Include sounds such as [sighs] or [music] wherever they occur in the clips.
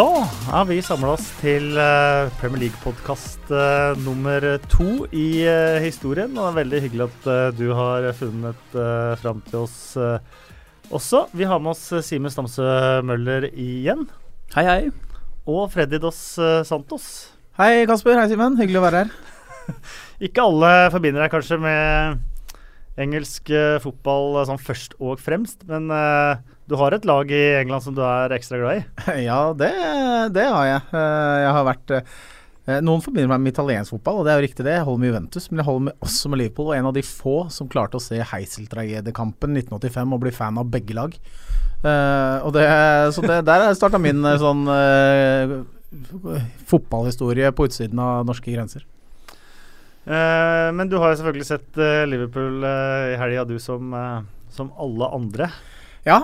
Da er vi samla oss til uh, Premier League-podkast uh, nummer to i uh, historien. Og det er veldig hyggelig at du har funnet fram til oss også. Vi har med oss Simen Stamse Møller igjen. Hei, hei. Og Freddy Dos Santos. Hei, Kasper. Hei, Simen. Hyggelig å være her. [laughs] Ikke alle forbinder deg kanskje med engelsk fotball sånn først og fremst, men du har et lag i England som du er ekstra glad i? [laughs] Ja, det, det har jeg. Eh, jeg har vært eh, noen forbinder meg med italiensk fotball, og det er jo riktig det. Jeg holder med Juventus, men jeg holder med, også med Liverpool. Og en av de få som klarte å se Heiseltragediekampen 1985 og bli fan av begge lag. Uh, og det, så det, der starta min sånn uh, fotballhistorie på utsiden av norske grenser. Uh, men du har jo selvfølgelig sett Liverpool i helga, du som, som alle andre. Ja,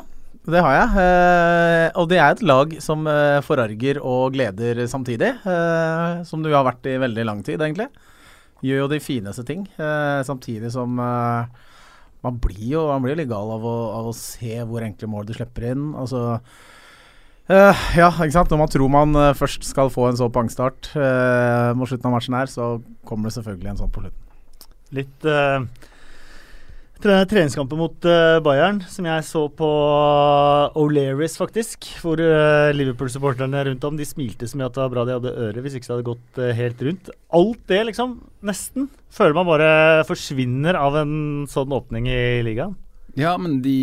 det har jeg. Eh, og det er et lag som eh, forarger og gleder samtidig. Eh, som du har vært i veldig lang tid, egentlig. Gjør jo de fineste ting. Eh, samtidig som eh, man blir jo man blir litt gal av å, av å, se hvor enkle mål du slipper inn. Altså eh, Ja, ikke sant. Når man tror man først skal få en så pangstart mot slutten av matchen her, så kommer det selvfølgelig en sånn på slutten. Litt Treningskampen mot uh, Bayern, som jeg så på uh, O'Learys, faktisk. Hvor uh, Liverpool-supporterne rundt om de smilte så mye at det var bra de hadde øre, hvis ikke det hadde gått helt rundt. Alt det, liksom, nesten, føler man bare forsvinner av en sånn åpning i ligaen. Ja, men de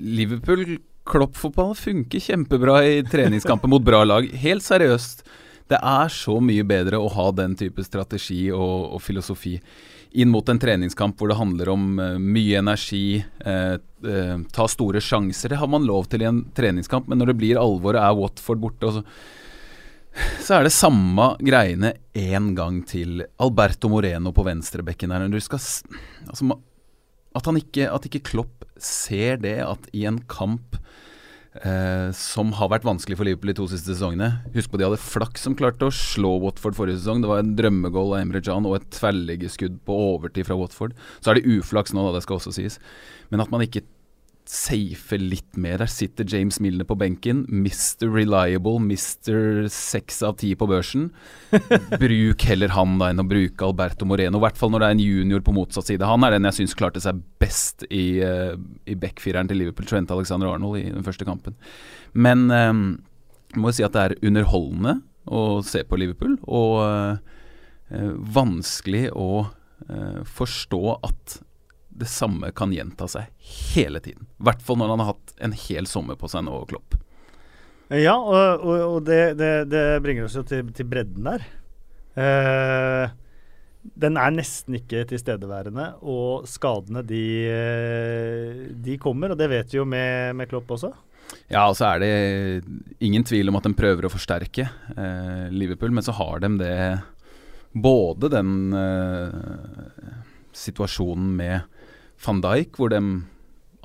Liverpool Klopp-fotball funker kjempebra i treningskamper mot bra lag. Helt seriøst. Det er så mye bedre å ha den type strategi og, og filosofi inn mot en treningskamp hvor det handler om uh, mye energi, uh, uh, ta store sjanser. Det har man lov til i en treningskamp, men når det blir alvor og er Watford borte, så, så er det samme greiene én gang til. Alberto Moreno på venstrebekken her. Skal, altså, at, ikke, at ikke Klopp ser det, at i en kamp eh, som har vært vanskelig for Liverpool de to siste sesongene. Husk på de hadde flaks som klarte å slå Watford forrige sesong. Det var en drømmegål av Emre Can og et tverrliggeskudd på overtid fra Watford. Så er det uflaks nå, da, det skal også sies. Men at man ikke safe litt mer. Der sitter James Milne på benken. Mr. Reliable, Mr. 6 av 10 på børsen. [laughs] Bruk heller han da enn å bruke Alberto Moreno. I hvert fall når det er en junior på motsatt side. Han er den jeg syns klarte seg best i, uh, i backfireren til Liverpool, Trent Alexander Arnold, i den første kampen. Men um, må si at det er underholdende å se på Liverpool, og uh, vanskelig å uh, forstå at det samme kan gjenta seg hele tiden. I hvert fall når han har hatt en hel sommer på seg nå, Klopp. Ja, og, og, og det, det, det, bringer oss jo til, til bredden der. Eh, den er nesten ikke tilstedeværende, og skadene de, de kommer. Og det vet vi jo med, med Klopp også. Ja, og så er det ingen tvil om at de prøver å forsterke eh, Liverpool, men så har de det Både den eh, situasjonen med van Dijk, hvor de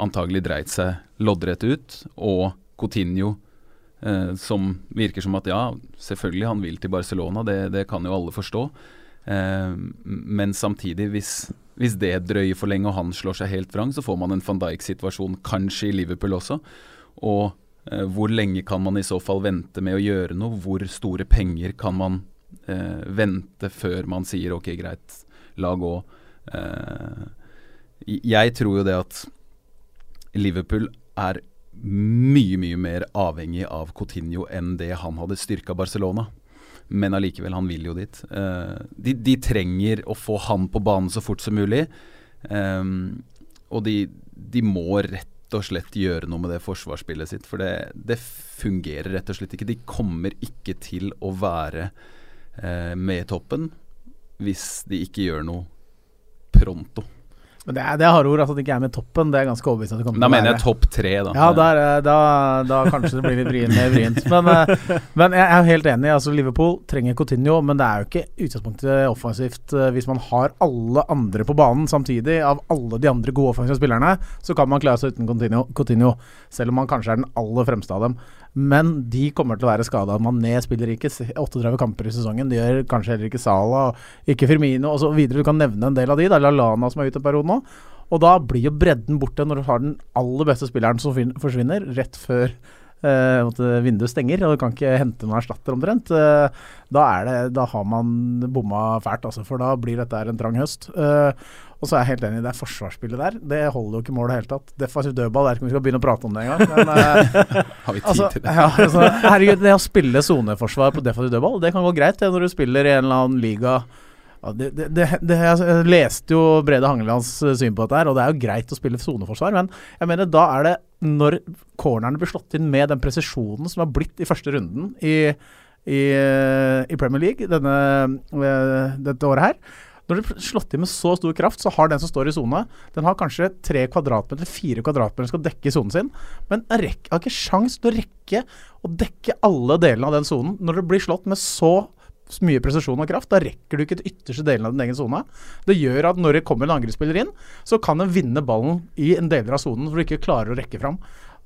antagelig dreit seg loddrett ut, og Coutinho, eh, som virker som at ja, selvfølgelig han vil til Barcelona, det, det kan jo alle forstå. Eh, men samtidig, hvis, hvis, det drøyer for lenge og han slår seg helt vrang, så får man en van Dijk-situasjon kanskje i Liverpool også. Og eh, hvor lenge kan man i så fall vente med å gjøre noe? Hvor store penger kan man eh, vente før man sier ok, greit, la gå? Eh, jeg tror jo det at Liverpool er mye, mye mer avhengig av Coutinho enn det han hadde styrka Barcelona. Men allikevel, han vil jo dit. Uh, de, de, trenger å få han på banen så fort som mulig. Um, og de, de, må rett og slett gjøre noe med det forsvarsspillet sitt. For det, det fungerer rett og slett ikke. De kommer ikke til å være uh, med i toppen hvis de ikke gjør noe pronto. Men det er, det er harde ord. Altså at det ikke er med toppen. Det er ganske overbevist at det kommer til å. Da mener jeg topp tre, da. Ja, der, da, da, kanskje det blir litt vrient. Vrient. [laughs] Men, eh, men, jeg er helt enig. Altså Liverpool trenger Coutinho, men det er jo ikke utgangspunktet offensivt. Eh, hvis man har alle andre på banen samtidig, av alle de andre gode offensive spillerne, så kan man klare seg uten Coutinho, Coutinho selv om man kanskje er den aller fremste av dem. Men de kommer til å være skada. Mané spiller ikke 38 kamper i sesongen. Det gjør kanskje heller ikke Sala, ikke Firmino osv. Du kan nevne en del av de. Det er Lallana som er ute en periode nå. Og da blir jo bredden borte når du har den aller beste spilleren som forsvinner rett før at vinduet stenger, og du kan ikke hente noen erstatter omtrent, eh, da, er det, da har man bomma fælt, altså, for da blir dette en trang høst. Eh, og så er jeg helt enig, det forsvarsspillet der, det holder jo ikke mål i det hele tatt. Defensiv dødball, jeg vet ikke om vi skal begynne å prate om det engang. Eh, [laughs] Har vi tid altså, til det? ja, altså, herregud, det å spille soneforsvar på defensiv dødball, det kan gå greit det når du spiller i en eller annen liga. Ja, det, det, det, jeg leste jo Brede Hangelands eh, syn på dette, her, og det er jo greit å spille soneforsvar, men jeg mener da er det når cornerne blir slått inn med den presisjonen som har blitt i første runden i, i, eh, i Premier League denne, eh, dette året her. Når det blir slått inn med så stor kraft, så har den som står i sone Den har kanskje tre kvadratmeter, fire kvadratmeter skal dekke sonen sin, men har ikke sjans til å rekke å dekke alle delene av den sonen. Når det blir slått med så mye presisjon og kraft, da rekker du ikke til ytterste delen av din egen sone. Det gjør at når det kommer en angrepsspiller inn, så kan den vinne ballen i en deler av sonen hvor du ikke klarer å rekke fram.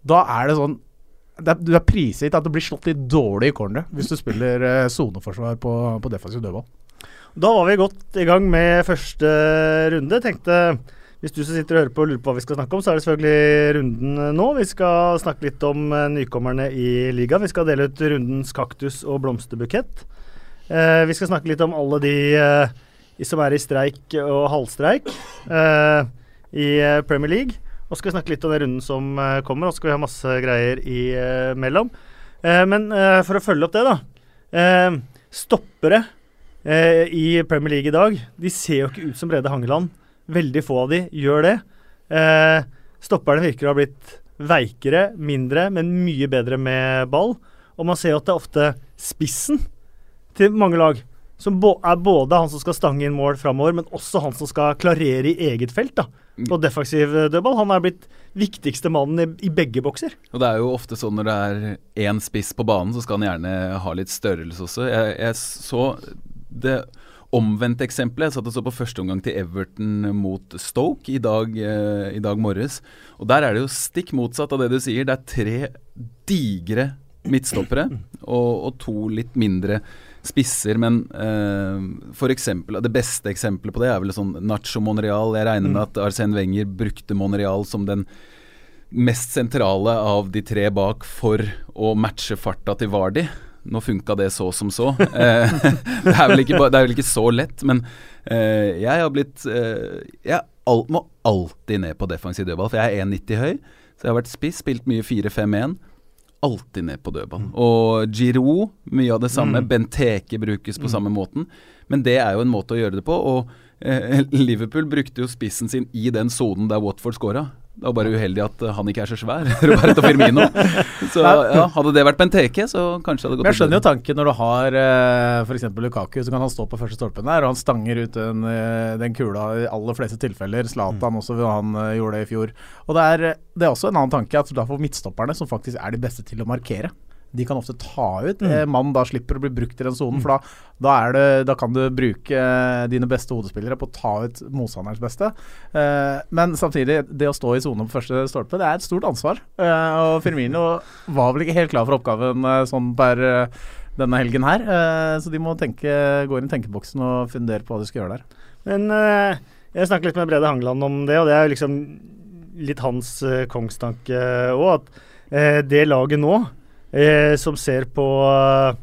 Da er det sånn det er, Du er prisgitt at det blir slått litt dårlig i corneret hvis du spiller eh, soneforsvar på, på defensiv dødball. Da var vi godt i gang med første runde. Tenkte hvis du som sitter og hører på og lurer på hva vi skal snakke om, så er det selvfølgelig runden nå. Vi skal snakke litt om eh, nykommerne i ligaen. Vi skal dele ut rundens kaktus og blomsterbukett. Eh, vi skal snakke litt om alle de eh, som er i streik og halvstreik eh, i eh, Premier League. Og så skal vi snakke litt om den runden som eh, kommer, og så skal vi ha masse greier imellom. Eh, men for å følge opp det, da. Stoppere i Premier League i dag, de ser jo ikke ut som Brede Hangeland. Veldig få av de gjør det. Stopperne virker å ha blitt veikere, mindre, men mye bedre med ball. Og man ser jo at det er ofte spissen til mange lag som er både han som skal stange inn mål framover, men også han som skal klarere i eget felt. da på defensiv eh, dødball. Han er blitt viktigste mannen i, i begge bokser. Og det er jo ofte sånn når det er én spiss på banen, så skal han gjerne ha litt størrelse også. Jeg, jeg så det omvendte eksempelet. Jeg satt og så på første omgang til Everton mot Stoke i dag, eh, i dag morges. Og der er det jo stikk motsatt av det du sier. Det er tre digre midtstoppere og, og to litt mindre spisser, men uh, for eksempel, det beste eksempelet på det er vel sånn Nacho Monreal. Jeg regner med at Arsène Wenger brukte Monreal som den mest sentrale av de tre bak for å matche farta til Vardi. Nå funka det så som så. [laughs] Eh, det, er vel ikke, det er vel ikke så lett, men eh, jeg har blitt eh, Jeg må alltid ned på defensiv dødball, for jeg er 1,90 høy. Så jeg har vært spiss, spilt mye 4-5-1. Alltid ned på dødball. Og Giroud, mye av det samme. Mm. Benteke brukes på samme måten. Men det er jo en måte å gjøre det på. Og eh, [laughs] Liverpool brukte jo spissen sin i den sonen der Watford scora. Det var bare uheldig at eh, han ikke er så svær, [laughs] Roberto Firmino. [laughs] Så ja, Hadde det vært Benteke, så kanskje det hadde gått Men jeg skjønner jo tanken når du har uh, f.eks. Lukaku, så kan han stå på første stolpen der, og han stanger ut den, eh, den kula i aller fleste tilfeller. Zlatan også, han eh, gjorde det i fjor. Og det er, det er også en annen tanke at da får midtstopperne, som faktisk er de beste til å markere de kan ofte ta ut Mm. Mannen da slipper å bli brukt i den sonen. For da, da, er det, da kan du bruke eh, dine beste hodespillere på å ta ut motstanderens beste. Eh, men samtidig, det å stå i sone på første stolpe, det er et stort ansvar. Eh, og Firmino var vel ikke helt klar for oppgaven eh, sånn per eh, denne helgen her. Eh, så de må tenke, gå inn i tenkeboksen og fundere på hva de skal gjøre der. Men eh, jeg snakket litt med Brede Hangeland om det, og det er jo liksom litt hans kongstanke òg. At eh, det laget nå, eh, som ser på eh,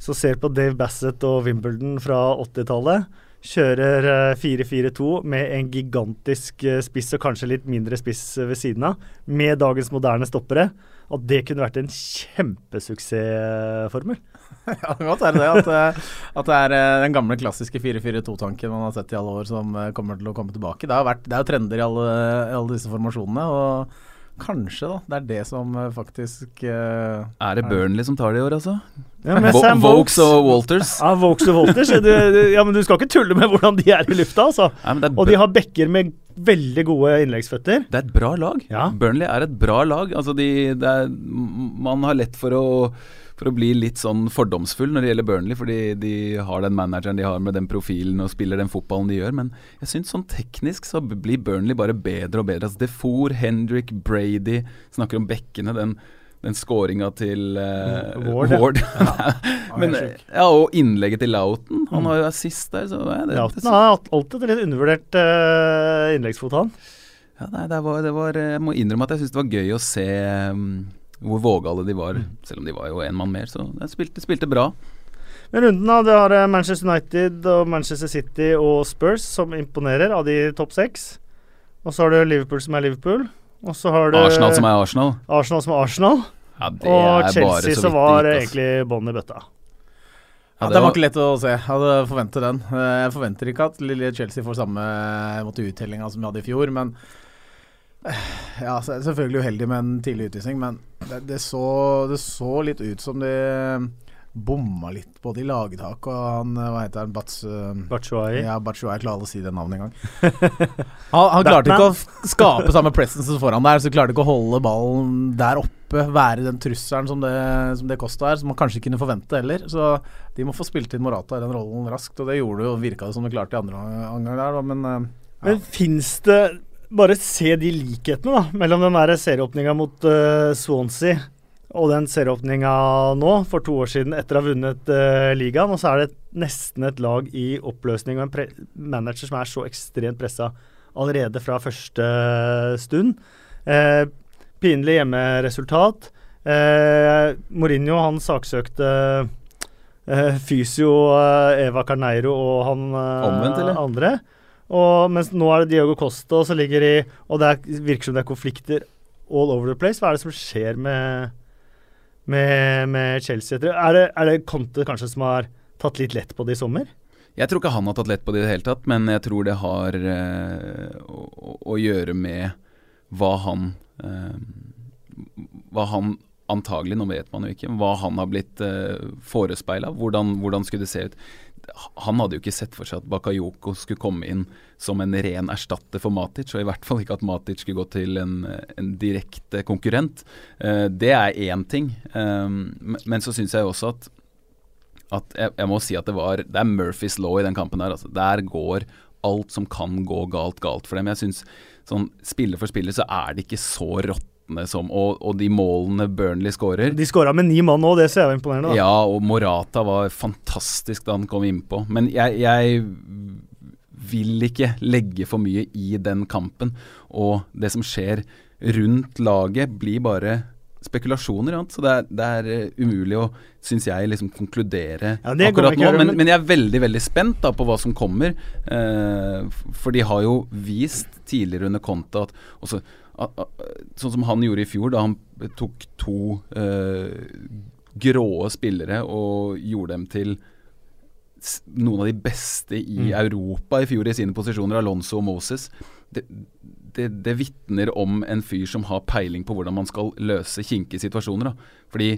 Som ser på Dave Bassett og Wimbledon fra 80-tallet, kjører eh, 4-4-2 med en gigantisk eh, spiss og kanskje litt mindre spiss eh, ved siden av, med dagens moderne stoppere, at det kunne vært en kjempesuksessformel. [laughs] Ja, det kan godt være det. At, eh, at det er eh, den gamle klassiske 4-4-2-tanken man har sett i alle år, som eh, kommer til å komme tilbake. Det, vært, det er jo trender i alle, alle disse formasjonene. og Kanskje da, det er det som eh, faktisk uh, Er det Burnley som tar det i år, altså? Ja, Vokes og Walters? Ja, Vokes og Walters. Du, du, ja, men du skal ikke tulle med hvordan de er i lufta, altså. Nei, men det er Og de har bekker med veldig gode innleggsføtter. Det er et bra lag. Ja. Burnley er et bra lag. Altså de, det er, man har lett for å, for å bli litt sånn fordomsfull når det gjelder Burnley, fordi de har den manageren de har med den profilen og spiller den fotballen de gjør. Men jeg syns sånn teknisk så blir Burnley bare bedre og bedre. Altså Defour, Hendrick, Brady Snakker om bekkene. Den, den scoringa til uh, Ward. Ward, ja. [laughs] Men, ja, og innlegget til Lauten. Han har jo assist der. Så, ja, det, Lauten har alltid et litt undervurdert uh, innleggsfot, han. Ja, nei, det var, det var, jeg må innrømme at jeg syntes det var gøy å se, mm, hvor vågale de var. Selv om de var jo én mann mer, så de spilte, spilte bra. Men runden da, det har eh, Manchester United og Manchester City og Spurs som imponerer, av de topp seks. Og så har du Liverpool som er Liverpool. Og så har du Arsenal som er Arsenal. Arsenal som er Arsenal. Ja, det og er bare Chelsea så som var dit, gikk, egentlig bånn i bøtta. Ja, det var ikke lett å se. Jeg hadde forventet den. Eh, Jeg forventer ikke at lille Chelsea får samme måte, uttellinga som vi hadde i fjor, men eh, [sighs] Ja, selvfølgelig uheldig med en tidlig utvisning, men det, det, så, det så litt ut som de bomma litt både i lagtak og han eh, Hva heter han? Bats... eh, Batshuayi. Ja, Batshuayi, jeg klarer å si det navnet engang. [laughs] Han, han klarte ikke å skape samme presence foran der, så klarte ikke å holde ballen der oppe, være den trusselen som det, som det Costa er, som man kanskje kunne forvente heller. Så de må få spilt inn Morata i den rollen raskt, og det gjorde jo, virka det som det klarte i andre omgang der, men eh, ja. Men fins det Bare se de likhetene da mellom den der serieåpninga mot uh, Swansea og den serieåpninga nå, for to år siden, etter å ha vunnet uh, ligaen. Og så er det nesten et lag i oppløsning og en manager som er så ekstremt pressa allerede fra første stund. Eh, pinlig hjemmeresultat. Eh, Mourinho han saksøkte eh, fysio eh, Eva Carneiro og han eh, andre. Og mens nå er det Diego Costa, og ligger i Og det er, virker som det er konflikter all over the place. Hva er det som skjer med, med, med Chelsea? Er det, er det Conte kanskje som har tatt litt lett på det i sommer? Jeg tror ikke han har tatt lett på det i det hele tatt, men jeg tror det har eh, å, å- gjøre med hva han eh, Hva han antagelig, nå vet man jo ikke, hva han har blitt uh, forespeila. Hvordan, hvordan skulle det se ut? Han hadde jo ikke sett for seg at Bakayoko skulle komme inn som en ren erstatter for Matic, og i hvert fall ikke at Matic skulle gå til en, en direkte konkurrent. Eh, det er én ting, Um, men- så syns jeg også at at jeg, jeg må si at det var Det er Murphys law i den kampen her. Altså. Der går alt som kan gå galt, galt for dem. Jeg syns sånn spiller for spiller så er det ikke så råtne som Og, og de målene Burnley skårer De skåra med ni mann nå, det ser jeg imponerende. da. Ja, og Morata var fantastisk da han kom innpå. Men jeg, jeg vil ikke legge for mye i den kampen. Og det som skjer rundt laget, blir bare spekulasjoner. Ja. Så det er, det er eh, umulig å, syns jeg, liksom konkludere Ja, akkurat nå. Men, men- jeg er veldig veldig spent da på hva som kommer. Eh, for de har jo vist tidligere under Conte at også, at- Sånn som han gjorde i fjor, da han tok to eh, gråe spillere og gjorde dem til noen av de beste i Mm. Europa i fjor i sine posisjoner, Alonso og Moses. Det, det, det vitner om en fyr som har peiling på hvordan man skal løse kinkige situasjoner. Da. Fordi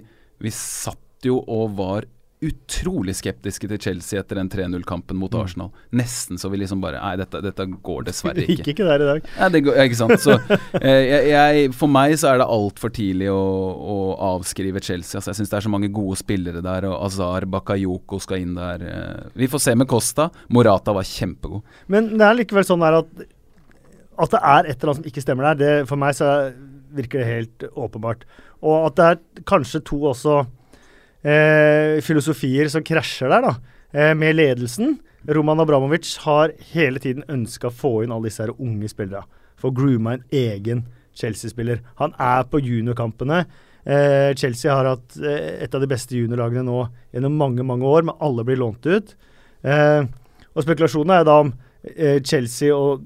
vi satt jo og var utrolig skeptiske til Chelsea etter den 3-0-kampen mot Mm. Arsenal. Nesten så vi liksom bare Nei, dette, dette går dessverre Vi [laughs] gikk ikke. ikke der i dag. Nei, det går, ikke sant. Så, eh, jeg, jeg, for meg så er det altfor tidlig å, å avskrive Chelsea. Altså, jeg syns det er så mange gode spillere der, og Azar Bakayoko skal inn der. eh. Vi får se med Costa. Morata var kjempegod. Men det er likevel sånn her at at det er et eller annet som ikke stemmer der, det, for meg så virker det helt åpenbart. Og at det er kanskje to også eh, filosofier som krasjer der, da. Eh, med ledelsen. Roman Abramovic har hele tiden ønska å få inn alle disse her unge spillerne. For å groome en egen Chelsea-spiller. Han er på juniorkampene. Eh, Chelsea har hatt eh, et av de beste juniorlagene nå gjennom mange, mange år, men alle blir lånt ut. Eh, og spekulasjonen er da om eh, Chelsea og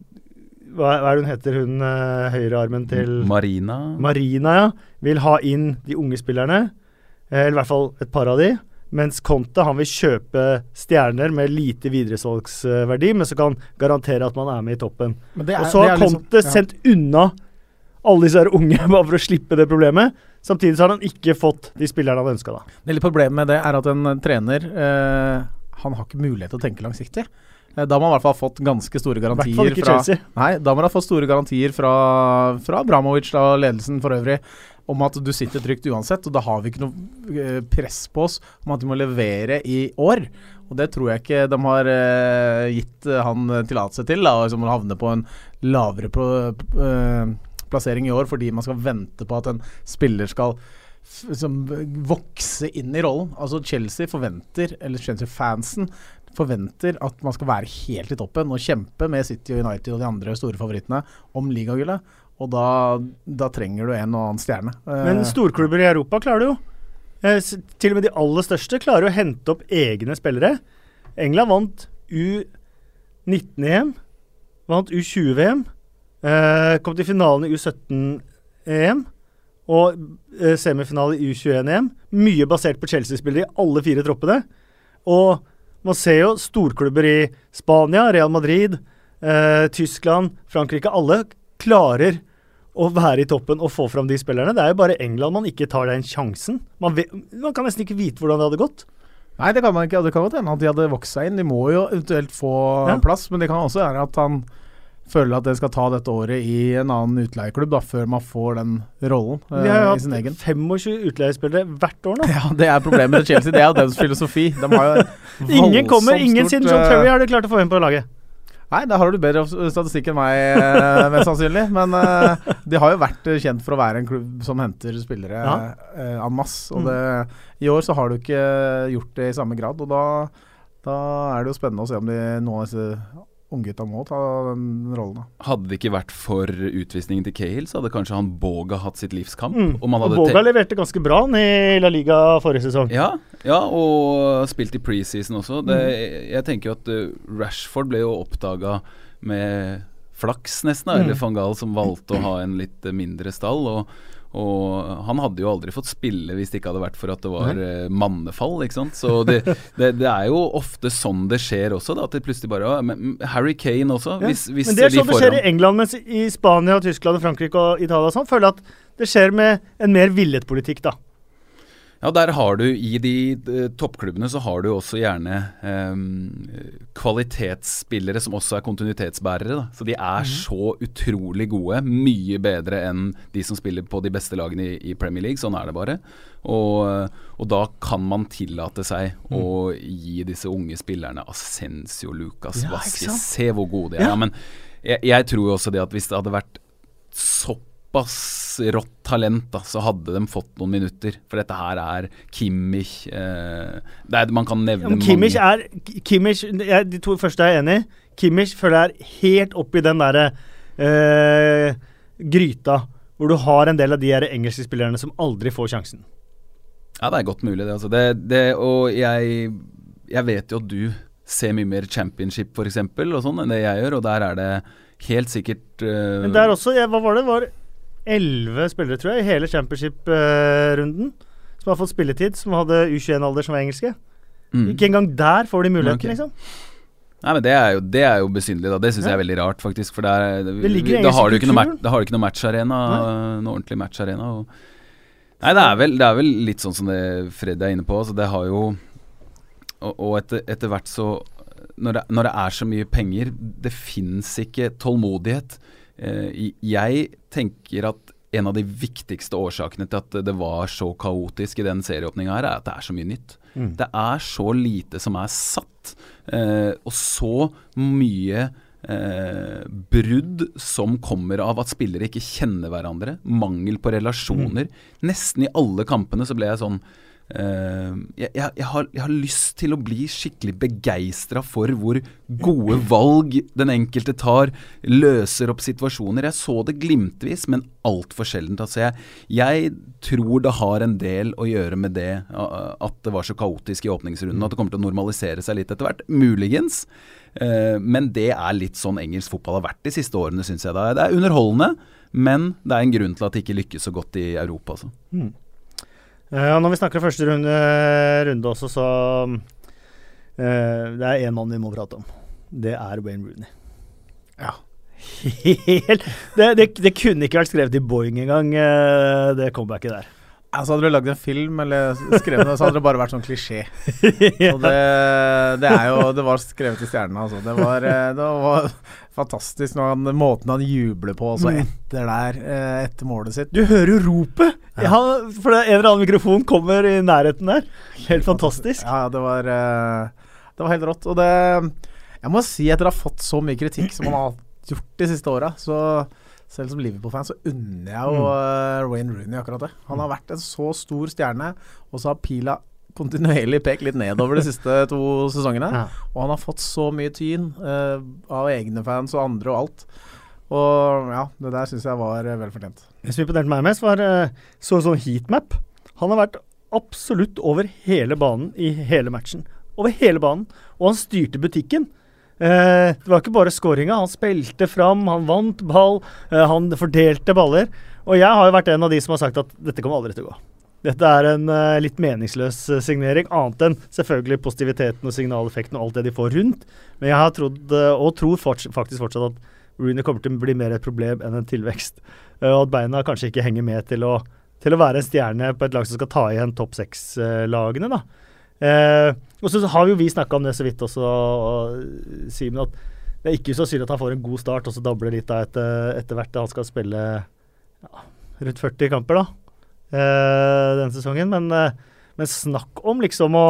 hva, er det hun heter, hun høyrearmen til Marina Marina, ja, vil ha inn de unge spillerne. Eh, Eller i hvert fall et par av de. Mens Conte han vil kjøpe stjerner med lite videresalgsverdi, men som kan garantere at man er med i toppen. Er- Og så har Conte liksom- Conte ja. sendt unna alle disse her unge [laughs] bare for å slippe det problemet. Samtidig så har han ikke fått de spillerne han ønska, da. Det problemet med det er at en eh, trener eh, Han har ikke mulighet til å tenke langsiktig. Eh, Da må han i hvert fall ha fått ganske store garantier fra Chelsea. Nei, da må han ha fått store garantier fra, fra Bramovic og ledelsen for øvrig om at du sitter trygt uansett, og da har vi ikke noe eh, press på oss om at vi må levere i år. Og det tror jeg ikke de har eh, gitt eh, han tillatelse til, da, som å havne på en lavere plassering i år fordi man skal vente på at en spiller skal som vokse inn i rollen. Altså Chelsea forventer, eller Chelsea-fansen forventer at man skal være helt i toppen og kjempe med City og United og de andre store favorittene om ligagullet. Og da, da trenger du en og annen stjerne. Men Eh, storklubber i Europa klarer det jo. Eh, til og med de aller største klarer å hente opp egne spillere. England vant U19-EM, vant U20-VM, eh, kom til finalen i U17-EM og eh, semifinale i U21-EM. Mye basert på Chelsea-spillere i alle fire troppene. Og man ser jo storklubber i Spania, Real Madrid, Tyskland, Frankrike. Alle klarer å være i toppen og få fram de spillerne. Det er jo bare England man ikke tar den sjansen. Man, vet, man kan nesten ikke vite hvordan det hadde gått. Nei, det kan man ikke. Det kan godt hende at de hadde vokst seg inn. De må jo eventuelt få Ja. plass, men det kan også være at han føler at det skal ta dette året i en annen utleieklubb, da, før man får den rollen eh, Vi har jo i sin egen. hatt 25 utleiespillere hvert år nå. Ja, Det er problemet til Chelsea. Det er deres filosofi. De [laughs] Ingen kommer, ingen stort, siden John eh, Terry har de klart å få inn på laget. Nei, da har du bedre statistikk enn meg, eh, mest sannsynlig. Men uh, de har jo vært eh, kjent for å være en klubb som henter spillere Ja. uh, en masse. Og Mm. det, i år så har du ikke gjort det i samme grad. Og da, da er det jo spennende å se om de, av disse unggutta må ta den rollen. da. Hadde det ikke vært for utvisningen til Cahill, så hadde kanskje han Boga hatt sitt livskamp. Mm. Boga leverte ganske bra i La Liga forrige sesong. Ja, ja, og spilt i preseason også. Det, Mm. Jeg tenker jo at uh, Rashford ble jo oppdaga med flaks, nesten. Mm. Eller van Gaal som valgte å ha en litt uh, mindre stall. Og, og han hadde jo aldri fått spille hvis det ikke hadde vært for at det var uh, mannefall. ikke sant? Så det, det, det er jo ofte sånn det skjer også. da, At det plutselig bare Harry Kane også. Ja. Hvis, hvis Men det er sånn det skjer i England, mens i Spania, Tyskland, Frankrike og Italia og sånn, føler jeg at det skjer med en mer villet politikk, da. Ja, der har du i de eh, toppklubbene så har du også gjerne eh, kvalitetsspillere som også er kontinuitetsbærere. Da. Så de er så utrolig gode. Mye bedre enn de som spiller på de beste lagene i, i Premier League. Sånn er det bare. Og, og da kan man tillate seg å gi disse unge spillerne Ascencio, Lucas, Ja, Vasquez? Se hvor gode de er. Ja. Ja, men jeg, jeg tror jo også det at hvis det hadde vært såpass rått talent, da, så hadde de fått noen minutter. For dette her er Kimmich eh, det er, Man kan nevne ja, Kimmich mange er Kimmich, jeg, De to første er jeg enig i. Kimmich føler jeg er helt oppi den derre eh, gryta hvor du har en del av de her engelske spillerne som aldri får sjansen. Ja, det er godt mulig, det. Altså. det, det og jeg, jeg vet jo at du ser mye mer championship, eksempel, og sånn, enn det jeg gjør. Og der er det helt sikkert uh, Men der også, jeg, hva var det? Det var elleve spillere, tror jeg, i hele championship-runden som har fått spilletid, som hadde U21-alder som var engelske. mm. Ikke engang der får de muligheten, okay. liksom. Nei, men Det er jo, det er jo besynderlig. da. Det syns Ja. jeg er veldig rart, faktisk. For der, Det ligger i da har du ikke noe, da har du ikke noe matcharena, noe ordentlig matcharena. Nei, det er, vel, det er vel litt sånn som det Fred er inne på. Altså, det har jo Og, og etter, etter hvert så når det, når det er så mye penger, det fins ikke tålmodighet. Eh, jeg tenker at en av de viktigste årsakene til at det var så kaotisk i den serieåpninga her, er at det er så mye nytt. Mm. Det er så lite som er satt, eh, og så mye eh, brudd som kommer av at spillere ikke kjenner hverandre. Mangel på relasjoner. Nesten i alle kampene så ble jeg sånn jeg, jeg, jeg, har, jeg har lyst til å bli skikkelig begeistra for hvor gode valg den enkelte tar, løser opp situasjoner. Jeg så det glimtvis, men altfor sjeldent. Altså jeg, jeg tror det har en del å gjøre med det at det var så kaotisk i åpningsrunden. At det kommer til å normalisere seg litt etter hvert. Muligens. Eh, men det er litt sånn engelsk fotball har vært de siste årene, syns jeg. Det er underholdende, men det er en grunn til at det ikke lykkes så godt i Europa. Altså. Eh, og når vi snakker første runde, runde også, så uh, Det er én mann vi må prate om. Det er Wayne Rooney. Ja. [laughs] Helt det, det, det kunne ikke vært skrevet i Boeing engang, uh, det comebacket der. Altså Hadde du lagd en film eller skrevet noe, så hadde det bare vært sånn klisjé. [laughs] Og det, det er jo Det var skrevet i stjernene, altså. Det var, eh, det var fantastisk når han, måten han jubler på også Mm. etter der, eh, etter målet sitt. Du hører jo ropet! Ja. Ja. for det, en eller annen mikrofon kommer i nærheten der. Helt fantastisk. Ja, det var eh, Det var helt rått. Og det Jeg må si, etter å ha fått så mye kritikk som han har gjort de siste åra, så selv som Liverpool-fan så unner jeg jo mm. Wayne Rooney akkurat det. Han har vært en så stor stjerne, og så har pila kontinuerlig pekt litt nedover de siste [laughs] to sesongene. Ja. Og han har fått så mye tyn uh, av egne fans og andre og alt. Og ja, det der syns jeg var eh, vel fortjent. Det som imponerte meg mest, var eh, så som heatmap. Han har vært absolutt over hele banen i hele matchen. Over hele banen. Og han styrte butikken. Eh, det var ikke bare skåringa. Han spilte fram, han vant ball, eh, han fordelte baller. Og jeg har jo vært en av de som har sagt at dette kommer aldri til å gå. Dette er en eh, litt meningsløs eh, signering, annet enn selvfølgelig positiviteten og signaleffekten og alt det de får rundt. Men jeg har trodd, eh, og tror faktisk fortsatt at Rooney kommer til å bli mer et problem enn en tilvekst. Eh, og at beina kanskje ikke henger med til å, til å være en stjerne på et lag som skal ta igjen topp seks-lagene. da. Eh, og så har jo vi snakka om det så vidt også, og, Simen, at det er ikke synd at han får en god start, og så dabler litt da etter, etter hvert. Han skal spille ja, rundt 40 kamper da, eh, denne sesongen. Men, eh, men snakk om liksom å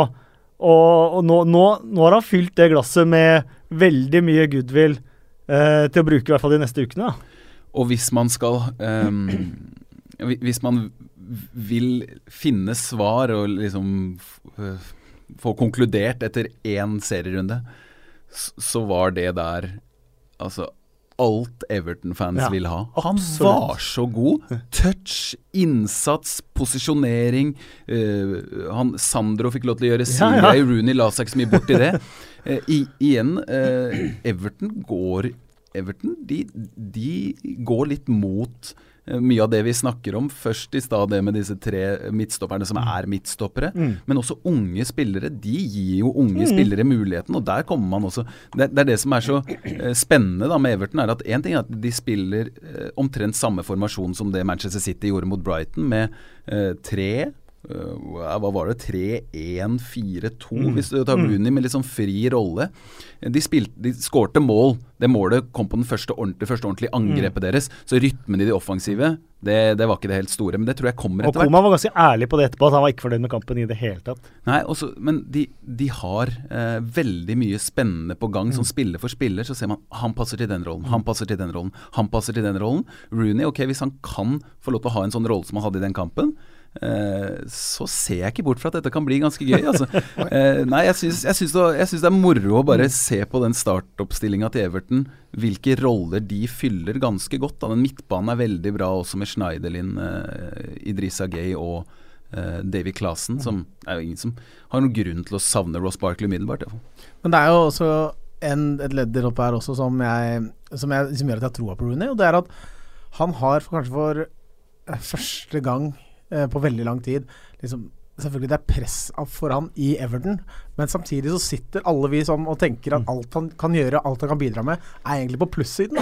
Og, og nå, nå, nå har han fylt det glasset med veldig mye goodwill eh, til å bruke i hvert fall de neste ukene. da. Og hvis man skal ehm, Hvis man vil finne svar og liksom få konkludert etter én serierunde, så var det der altså alt Everton-fans Ja, vil ha. Han absolutt. var så god. Touch, innsats, posisjonering. Uh, han, Sandro fikk lov til å gjøre sin Ja, ja. Rooney la seg ikke så mye bort i det. Uh, [laughs] i, igjen, uh, Everton går Everton de, de går litt mot mye av det vi snakker om. Først i stad det med disse tre midtstopperne som er midtstoppere. Mm. Men også unge spillere. De gir jo unge spillere muligheten, og der kommer man også Det, det er det som er så eh, spennende da med Everton, er at én ting er at de spiller eh, omtrent samme formasjon som det Manchester City gjorde mot Brighton, med eh, tre eh, hva var det? 3-1-4-2, hvis du tar Rooney med litt sånn fri rolle. De, spilte, de skårte mål. Det målet kom på den første ordentlige, første ordentlige angrepet deres. Så rytmen i de offensive, det, det var ikke det helt store. Men det tror jeg kommer etter hvert. Og Koma var ganske ærlig på det etterpå, at han var ikke fornøyd med kampen i det hele tatt. Nei, også, men de, de har eh, veldig mye spennende på gang. Som spiller for spiller, så ser man han passer til den rollen, han passer til den rollen, han passer til den rollen. Rooney, ok, hvis han kan få lov til å ha en sånn rolle som han hadde i den kampen, eh, så ser jeg ikke bort fra at dette kan bli ganske gøy. Altså. Eh, nei, jeg syns, det, det er moro å bare se på den startoppstillinga til Everton. Hvilke roller de fyller ganske godt. Da. Den midtbanen er veldig bra også med Schneiderlin, eh, Idrissa Gay og eh, Davy Clasen, som er jo ingen som har noen grunn til å savne Ross Barkley umiddelbart. Men det er jo også en, et ledd der oppe her også som, jeg, som, jeg, som gjør at jeg har troa på Rooney, og det er at han har kanskje for eh, første gang eh, på veldig lang tid liksom, Selvfølgelig det er press for han i Everton, men samtidig så sitter alle vi sånn og tenker at alt han kan gjøre, alt han kan bidra med, er egentlig på plussiden.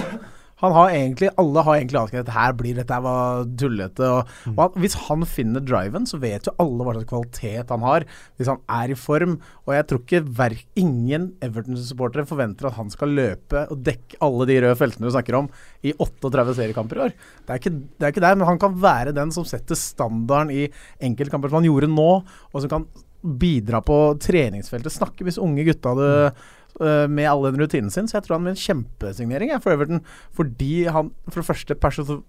Han har egentlig, Alle har egentlig avskrevet her blir dette var tullete. Og, og han, hvis han finner driven, så vet jo alle hva slags kvalitet han har. Hvis han er i form. Og jeg tror ikke hver, ingen Everton-supportere forventer at han skal løpe og dekke alle de røde feltene du snakker om i 38 seriekamper i år. Det er, ikke, det er ikke der, men han kan være den som setter standarden i enkeltkamper som han gjorde nå, og som kan bidra på treningsfeltet. Snakke hvis unge gutta hadde øh, med all den rutinen sin, så jeg tror han blir en kjempesignering jeg, for Everton. Fordi han for det første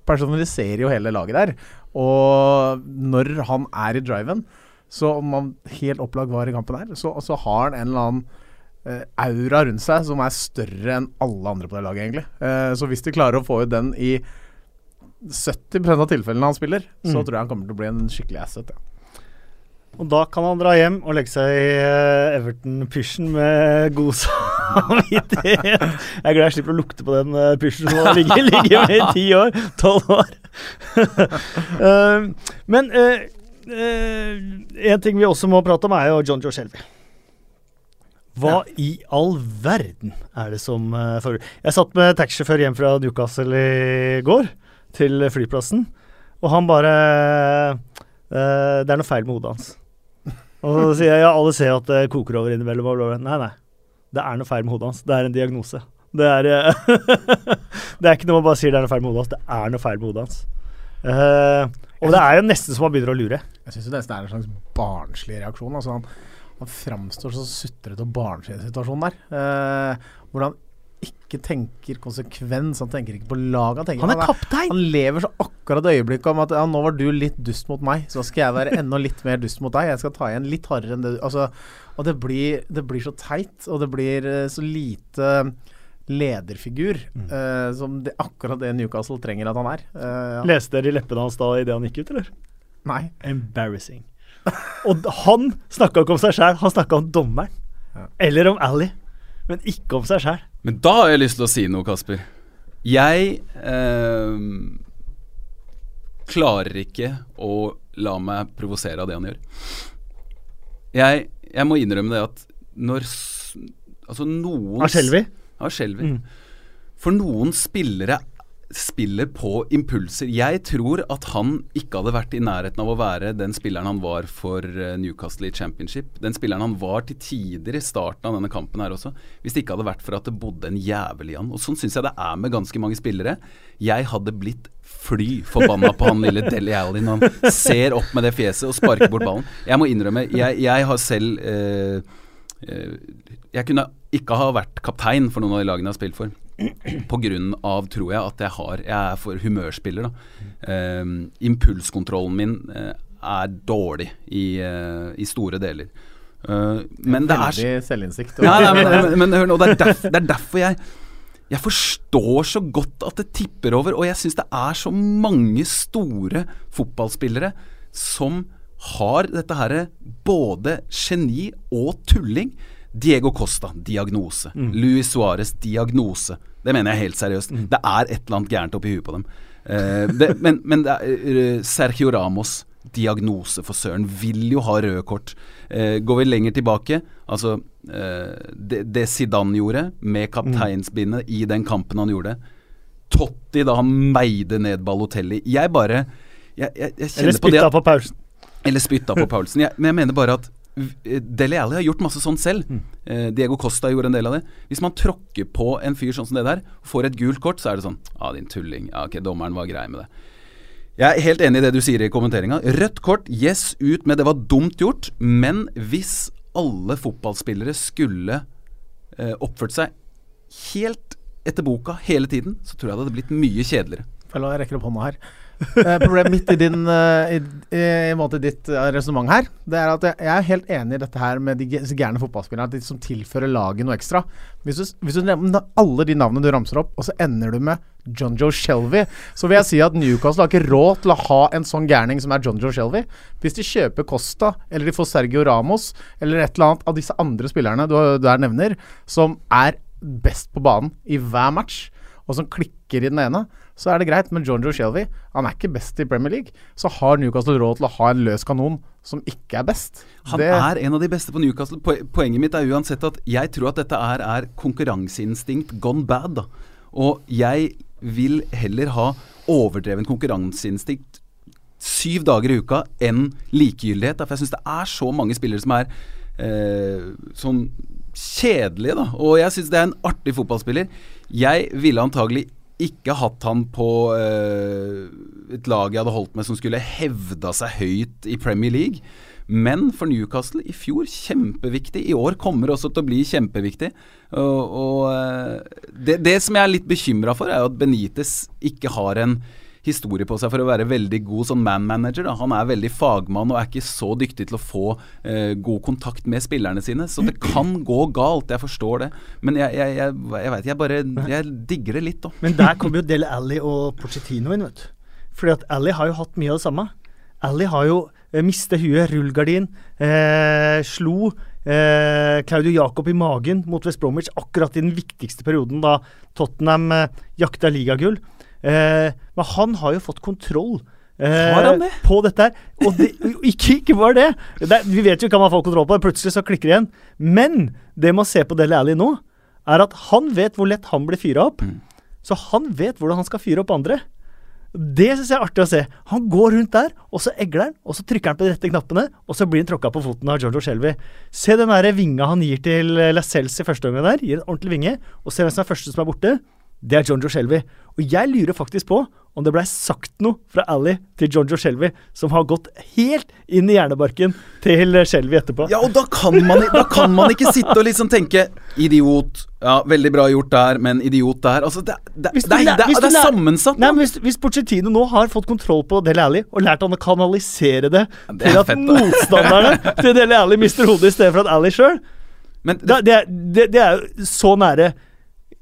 personaliserer jo hele laget der. Og når han er i driven, så om han helt opplagt var i kampen her, så, så har han en eller annen eh, aura rundt seg som er større enn alle andre på det laget, egentlig. Eh, så hvis de klarer å få ut den i 70% av tilfellene han spiller, så Mm. tror jeg han kommer til å bli en skikkelig asset. Ja. Og da kan han dra hjem og legge seg i eh, Everton-pysjen med god samvittighet. Jeg er glad jeg slipper å lukte på den uh, pysjen som har ligget, ligget med i ti år. Tolv år. Eh, [laughs] men eh, eh, en ting vi også må prate om, er jo John Joe Shelby. Hva i all verden er det som foregår? Jeg satt med taxisjåfør hjem fra Newcastle i går, til flyplassen, og han bare eh, Det er noe feil med hodet hans. Og så sier jeg ja, alle ser at det koker over innimellom. Nei, nei. Det er noe feil med hodet hans. Det er en diagnose. Det er, eh, [laughs] det er ikke noe man bare sier det er noe feil med hodet hans. Det er noe feil med hodet hans. Uh, og det er jo nesten så man begynner å lure. Jeg syns nesten det er en slags barnslig reaksjon. Altså han, han framstår så sutrete og barnslig i situasjonen der. Uh, hvor han ikke tenker konsekvens, han tenker ikke på laget. Han, tenker, Han er kaptein! han lever så akkurat øyeblikket om at ja, nå var du litt dust mot meg, så skal jeg være enda litt mer dust mot deg. Jeg skal ta igjen litt hardere enn det du altså, Og det blir, det blir så teit, og det blir eh, så lite lederfigur, eh, som det, akkurat det Newcastle trenger at han er. Uh, ja. Leste dere i leppene hans da idet han gikk ut, eller? Nei. Embarrassing. Og han snakka ikke om seg sjæl, han snakka om dommeren. Ja. Eller om Ally, men ikke om seg sjæl. Men da har jeg lyst til å si noe, Kasper. Jeg eh, klarer ikke å la meg provosere av det han gjør. Jeg, jeg må innrømme det at når Altså noen Han skjelver. Han skjelver. Mm. For noen spillere spiller på impulser. Jeg tror at han ikke hadde vært i nærheten av å være den spilleren han var for eh, Newcastle i Championship. Den spilleren han var til tider i starten av denne kampen her også. Hvis det ikke hadde vært for at det bodde en jævel i han. Og sånn syns jeg det er med ganske mange spillere. Jeg hadde blitt fly forbanna på han lille Deli Alli når han ser opp med det fjeset og sparker bort ballen. Jeg må innrømme, jeg, jeg har selv eh, eh, Jeg kunne ikke ha vært kaptein for noen av de lagene jeg har spilt for. Av, tror jeg, at jeg har Jeg er for humørspiller, da. Um, impulskontrollen min eh, er dårlig i, eh, i store deler. Uh, men det er Veldig selvinnsikt. Nei, nei, men, men, men hør nå, det er, derf, det er derfor jeg Jeg forstår så godt at det tipper over, og jeg syns det er så mange store fotballspillere som har dette her både geni og tulling. Diego Costa, diagnose. Luis Suárez, diagnose. Det mener jeg helt seriøst. Det er et eller annet gærent oppi huet på dem. Eh, det, men, men er, eh, Sergio Ramos, diagnose for søren, vil jo ha røde kort. Eh, går vi lenger tilbake, altså eh, det, det Zidane gjorde med kapteinsbindet i den kampen han gjorde Totti da han meide ned Balotelli Jeg bare Jeg, jeg, jeg Eller på det spytta på Paulsen. eller spytta på [laughs] Paulsen. Men jeg mener bare at Dele Alli har gjort masse sånt selv. Mm. Eh, Diego Costa gjorde en del av det. Hvis man tråkker på en fyr sånn som det der, får et gult kort, så er det sånn Ja, ah, din tulling. Ja, ok, dommeren var grei med det. Jeg er helt enig i det du sier i kommenteringa. Rødt kort, yes, ut med det var dumt gjort. Men hvis alle fotballspillere skulle eh, oppført seg helt etter boka hele tiden, så tror jeg det hadde blitt mye kjedeligere. Følg jeg rekker opp hånda her. Eh, problemet mitt i din eh, i, i, i måte ditt uh, resonnement her, det er at jeg, er helt enig i dette her med de gærne fotballspillerne, de som tilfører laget noe ekstra. Hvis du, hvis du nevner alle de navnene du ramser opp, og så ender du med John Joe Shelby, så vil jeg si at Newcastle har ikke råd til å ha en sånn gærning som er John Joe Shelby. Hvis de kjøper Costa, eller de får Sergio Ramos, eller et eller annet av disse andre spillerne du der nevner, som er best på banen i hver match, og som klikker i den ene, så er det greit. Men John Joe Shelby, han er ikke best i Premier League. Så har Newcastle råd til å ha en løs kanon som ikke er best. Han Det- er en av de beste på Newcastle. Poenget mitt er uansett at jeg tror at dette er, er konkurranseinstinkt gone bad. Da. Og jeg vil heller ha overdreven konkurranseinstinkt syv dager i uka enn likegyldighet. For jeg syns det er så mange spillere som er eh, sånn kjedelige, da. Og jeg syns det er en artig fotballspiller. Jeg ville antagelig ikke hatt han på eh, et lag jeg hadde holdt med som skulle hevda seg høyt i Premier League. Men for Newcastle i fjor kjempeviktig. I år kommer også til å bli kjempeviktig. Og, og eh, det, det som jeg er litt bekymra for, er at Benitez ikke har en historie på seg for å være veldig god som man-manager. Han er veldig fagmann og er ikke så dyktig til å få eh, god kontakt med spillerne sine. Så det kan gå galt, jeg forstår det. Men jeg, jeg, jeg, jeg vet, jeg bare Jeg digger det litt, da. Men der kommer jo Del Alli og Pochettino inn, vet du. Fordi at Alli har jo hatt mye av det samme. Alli har jo eh, mistet huet, rullegardin, eh, slo eh, Claudio Jacob i magen mot West Bromwich akkurat i den viktigste perioden da Tottenham eh, jakta ligagull. Eh, men han har jo fått kontroll. eh, det? På dette her. Og det, ikke, ikke bare det. det. Vi vet jo ikke man fått kontroll på det. Plutselig så klikker det igjen. Men det man ser på Dele Alli nå, er at han vet hvor lett han blir fyra opp. Mm. Så han vet hvordan han skal fyre opp andre. Det syns jeg er artig å se. Han går rundt der, og så egler han, og så trykker han på de rette knappene, og så blir han tråkka på foten av Giorgio Shelby. Se den der vinga han gir til eh, Lascelles i første omgang der. Gir en ordentlig vinge. Og se hvem som er første som er borte. Det er John Joe Shelby. Og jeg lurer faktisk på om det blei sagt noe fra Ally til John Joe Shelby som har gått helt inn i hjernebarken til Shelby etterpå. Ja, og da kan, man, da kan man ikke sitte og liksom tenke Idiot. Ja, veldig bra gjort der, men idiot der. Altså, det, det, Hvis du det, det, er- er sammensatt. Nei, men hvis, hvis Pochettino nå har fått kontroll på Del Alli og lært han å kanalisere det, til at fett, motstanderne til Del Alli mister hodet i stedet for at Alli sjøl det, det, det, det er jo så nære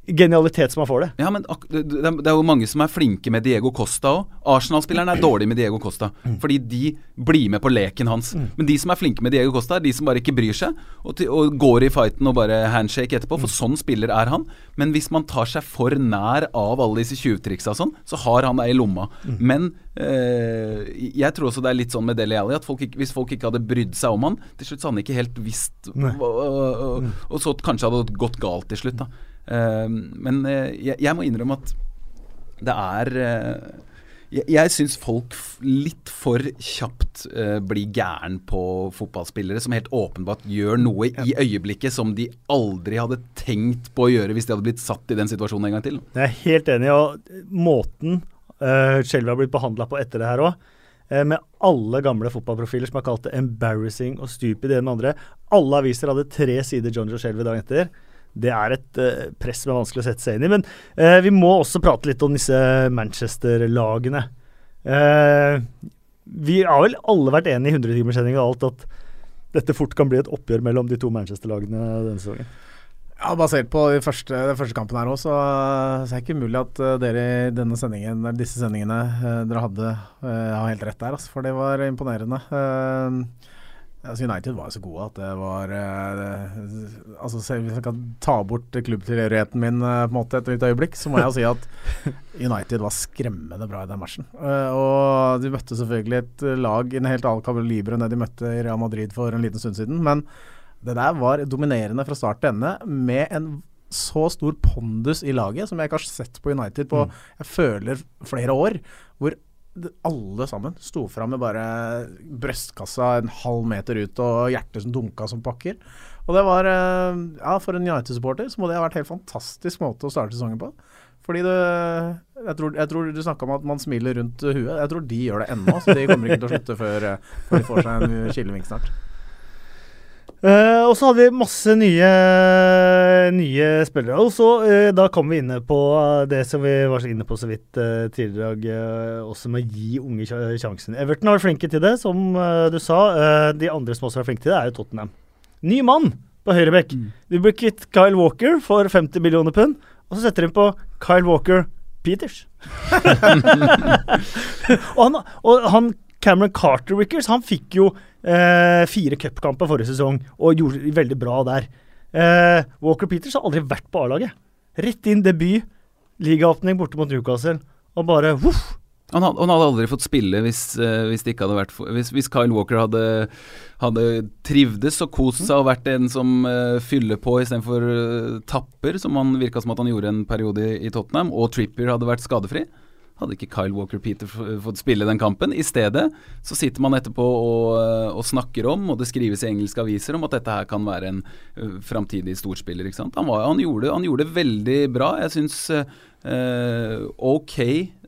genialitet som han får det. Ja, men ak- det, det er- jo mange som er flinke med Diego Costa òg. Arsenal-spilleren er dårlig med Diego Costa, fordi de blir med på leken hans. Men de som er flinke med Diego Costa, er de som bare ikke bryr seg, og, til, og går i fighten og bare handshake etterpå, for sånn spiller er han. Men hvis man tar seg for nær av alle disse tjuvtriksa og sånn, så har han det i lomma. Men øh, jeg tror også det er litt sånn med Deli Alli at folk ikke, hvis folk ikke hadde brydd seg om han, til slutt så hadde han ikke helt visst og, og, og så kanskje hadde det gått galt til slutt, da. Eh, men eh, jeg, jeg må innrømme at det er eh, Jeg, jeg syns folk litt for kjapt eh, blir gæren på fotballspillere som helt åpenbart gjør noe i øyeblikket som de aldri hadde tenkt på å gjøre hvis de hadde blitt satt i den situasjonen en gang til. Jeg er helt enig. Og måten uh, Shelby har blitt behandla på etter det her òg, med alle gamle fotballprofiler som har kalt det embarrassing og stupid det ene med andre Alle aviser hadde tre sider John Joe Shelby dagen etter. Det er et uh, press som er vanskelig å sette seg inn i. Men uh, vi må også prate litt om disse Manchester-lagene. Uh, vi har vel alle vært enige i 100-timerssendinga og alt at dette fort kan bli et oppgjør mellom de to Manchester-lagene denne sesongen. Ja, Basert på den første, den første kampen her òg, så, så er det ikke umulig at dere i denne sendingen, disse sendingene dere hadde, har helt rett der. Altså, for det var imponerende. Eh, altså United var jo så gode at det var eh, altså selv Hvis jeg kan ta bort klubbtilhørigheten min eh, på en måte et lite øyeblikk, så må jeg jo si at [laughs] United var skremmende bra i den matchen. Eh, og de møtte selvfølgelig et lag i en helt annen kaliber enn det de møtte i Real Madrid for en liten stund siden. Men det der var dominerende fra start til ende, med en så stor pondus i laget som jeg ikke har sett på United på jeg føler flere år. Hvor det- alle sammen sto fram med bare brystkassa en halv meter ut og hjertet som dunka som pakker. Og det var eh, Ja, for en United-supporter så må det ha vært en helt fantastisk måte å starte sesongen på. Fordi det Jeg tror, jeg tror du snakka om at man smiler rundt huet. Jeg tror de gjør det ennå, så de kommer ikke til å slutte før, eh, før de får seg en kilevink snart. Eh, og så hadde vi masse nye, nye spillere. Og så uh, da kom vi inne på det som vi var så inne på så vidt uh, tidligere i dag, også med å gi unge sjansen. Everton har vært flinke til det, som du sa. De andre som også har vært flinke til det, er jo Tottenham. Ny mann på høyrebekk. Vi blir kvitt Kyle Walker for 50 millioner pund, og så setter de på Kyle Walker Peters. [laughs] [laughs] og, han, og han Cameron Carter Wickers han fikk jo eh, fire cupkamper forrige sesong og gjorde det veldig bra der. Eh, Walker Peters har aldri vært på A-laget. Rett inn debut, ligaåpning borte mot Newcastle, og bare voff! Han hadde, han hadde aldri fått spille hvis, eh, hvis vært hvis, hvis Kyle Walker hadde, hadde trivdes og kost seg og vært en som uh, fyller på istedenfor uh, tapper, som han virka som at han gjorde en periode i, i Tottenham, og Trippier hadde vært skadefri. Hadde ikke Kyle Walker Peter fått spille den kampen. I stedet så sitter man etterpå og, eh, og snakker om, og det skrives i engelske aviser om at dette her kan være en uh, framtidig storspiller. Han, var, han, gjorde, han gjorde veldig bra. Jeg syns eh, ok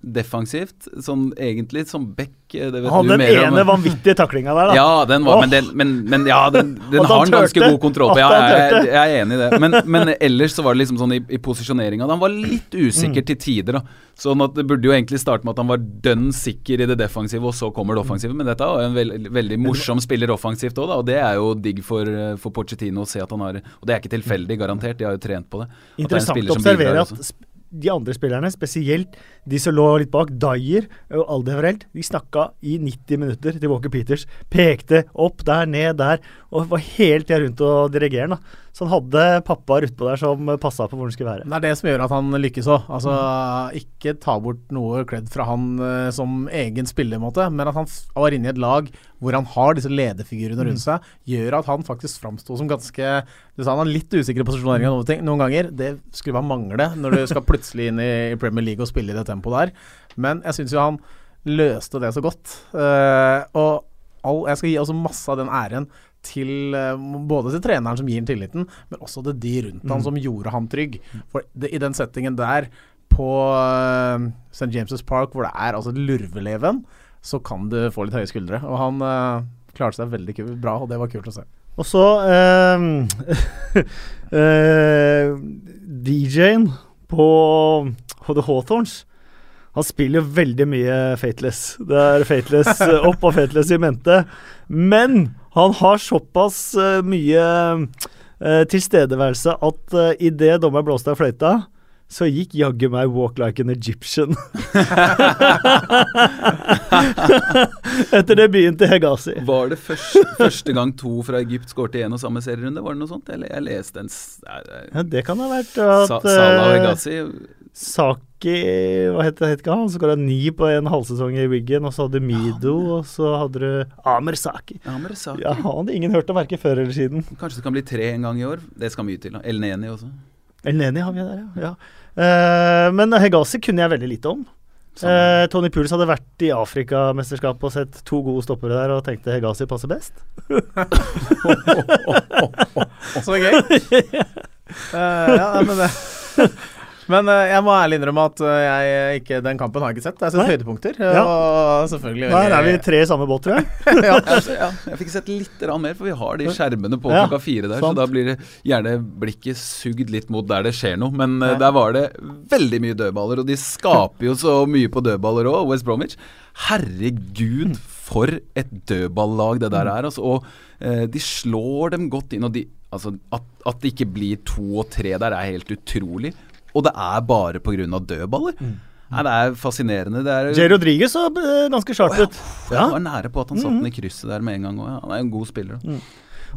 defensivt, sånn egentlig som back eh, det vet Han den ene om. ene vanvittige taklinga der, da. Ja, den var, oh. men, den, men, men ja, den, [laughs] den har han ganske god kontroll på. Ja, jeg, jeg, jeg er enig i det. Men, [laughs] men ellers så var det liksom sånn i, i posisjoneringa Han var litt usikker Mm. til tider. da Sånn at Det burde jo egentlig starte med at han var dønn sikker i det defensive, og så kommer det offensive. Men dette er jo en veld, veldig morsom spiller offensivt òg, og det er jo digg for, eh, for Pochettino å se at han har Og det er ikke tilfeldig, garantert. De har jo trent på det. Er Interessant å observere at de andre spillerne, spesielt de som lå litt bak, Dyer og Aldevrelt, de snakka i 90 minutter til Walker Peters. Pekte opp der, ned der, og var helt tida rundt og dirigere. Så han hadde pappaer utpå der som passa på hvor han skulle være. Det er det som gjør at han lykkes òg. Altså, ikke ta bort noe cred fra han eh, som egen spillemåte, men at han var inne i et lag hvor han har disse lederfigurene rundt seg, gjør at han faktisk framsto som ganske Du sa han har litt usikker posisjoneringer noen, ting- noen ganger. Det skulle bare mangle når du skal plutselig inn i i Premier League og spille i det tempoet der. Men jeg syns jo han løste det så godt. Uh, og all, jeg skal gi også masse av den æren til eh, både til treneren som gir ham tilliten, men også til de rundt han som gjorde han trygg. For det, i den settingen der på uh, St. James' Park, hvor det er altså lurveleven, så kan du få litt høye skuldre. Og han eh, klarte seg veldig kul, bra, og det var kult å se. Og så eh, [laughs] eh, DJ-en på The Hawthorns han spiller jo veldig mye Fateless. Det er Fateless [laughs] eh, opp og Fateless i mente. Men han har såpass eh, mye eh, tilstedeværelse at uh, idet dommeren blåste av fløyta, så gikk jaggu meg 'Walk like an Egyptian'. [laughs] Etter debuten til Hegazi. Var det første, første gang to fra Egypt skåret i en og samme serierunde? Var det noe sånt? Eller jeg leste en Ja, det kan ha vært at Sa Salah og Hegasi Hegazi Saki Hva het det? han? Han skåra ni på en halvsesong i Wiggen, og så hadde du Mido, og så hadde du Amer Saki. Ja, Saki. Ja, han hadde ingen hørt om verken før eller siden. Kanskje det kan bli tre en gang i år? Det skal mye til. da El Neni også. El Neni har vi der, ja. ja. Uh, men Hegazi kunne jeg veldig lite om. Eh, Tony Pools hadde vært i Afrikamesterskapet og sett to gode stoppere der og tenkte Hegazi passer best. [laughs] Så gøy. Uh, [laughs] ja, men det [laughs] Men eh, jeg må ærlig innrømme at eh, jeg ikke, den kampen har jeg ikke sett. Jeg har sett høydepunkter. Ja. Og selvfølgelig Der er vi tre i samme båt, tror jeg. [laughs] ja. Ja, ja, jeg fikk sett litt mer, for vi har de skjermene på Ja, klokka fire der. sant. Så da blir det gjerne blikket sugd litt mot der det skjer noe. Men eh, der var det veldig mye dødballer, og de skaper jo så mye på dødballer òg, West Bromwich. Herregud, for et dødballag det der er. Altså, og eh, de slår dem godt inn. Og de, altså, at, at det ikke blir to og tre der, er helt utrolig. Og det er bare pga. dødballer. Nei, det er fascinerende. Det er, Jay Rodriguez så eh, ganske sharp ut. jeg var nære på at han satte den i krysset der med en gang. òg. han er en god spiller. Mm.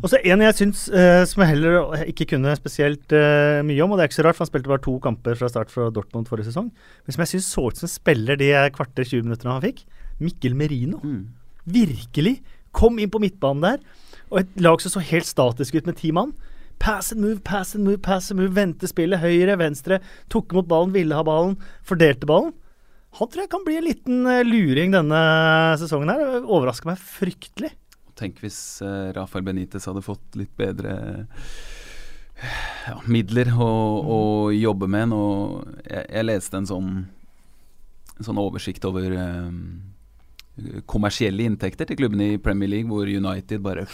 Og så en jeg syns eh, som jeg heller ikke kunne spesielt eh, mye om, og det er ikke så rart, for han spilte bare to kamper fra start fra Dortmund forrige sesong, men som jeg syns så ut som spiller de kvarter 20 minuttene han fikk, Mikkel Merino. Mm. Virkelig. Kom inn på midtbanen der, og et lag som så helt statisk ut med ti mann. Pass and move, pass and move, pass and move. Vente spillet. Høyre, venstre. Tok imot ballen, ville ha ballen. Fordelte ballen. Han tror jeg kan bli en liten eh, luring denne sesongen her. Overrasker meg fryktelig. Tenk hvis uh, Rafael Benitez hadde fått litt bedre ja, midler å, å jobbe med. Nå, jeg, jeg leste en sånn, en sånn oversikt over eh, kommersielle inntekter til klubbene i Premier League, hvor United bare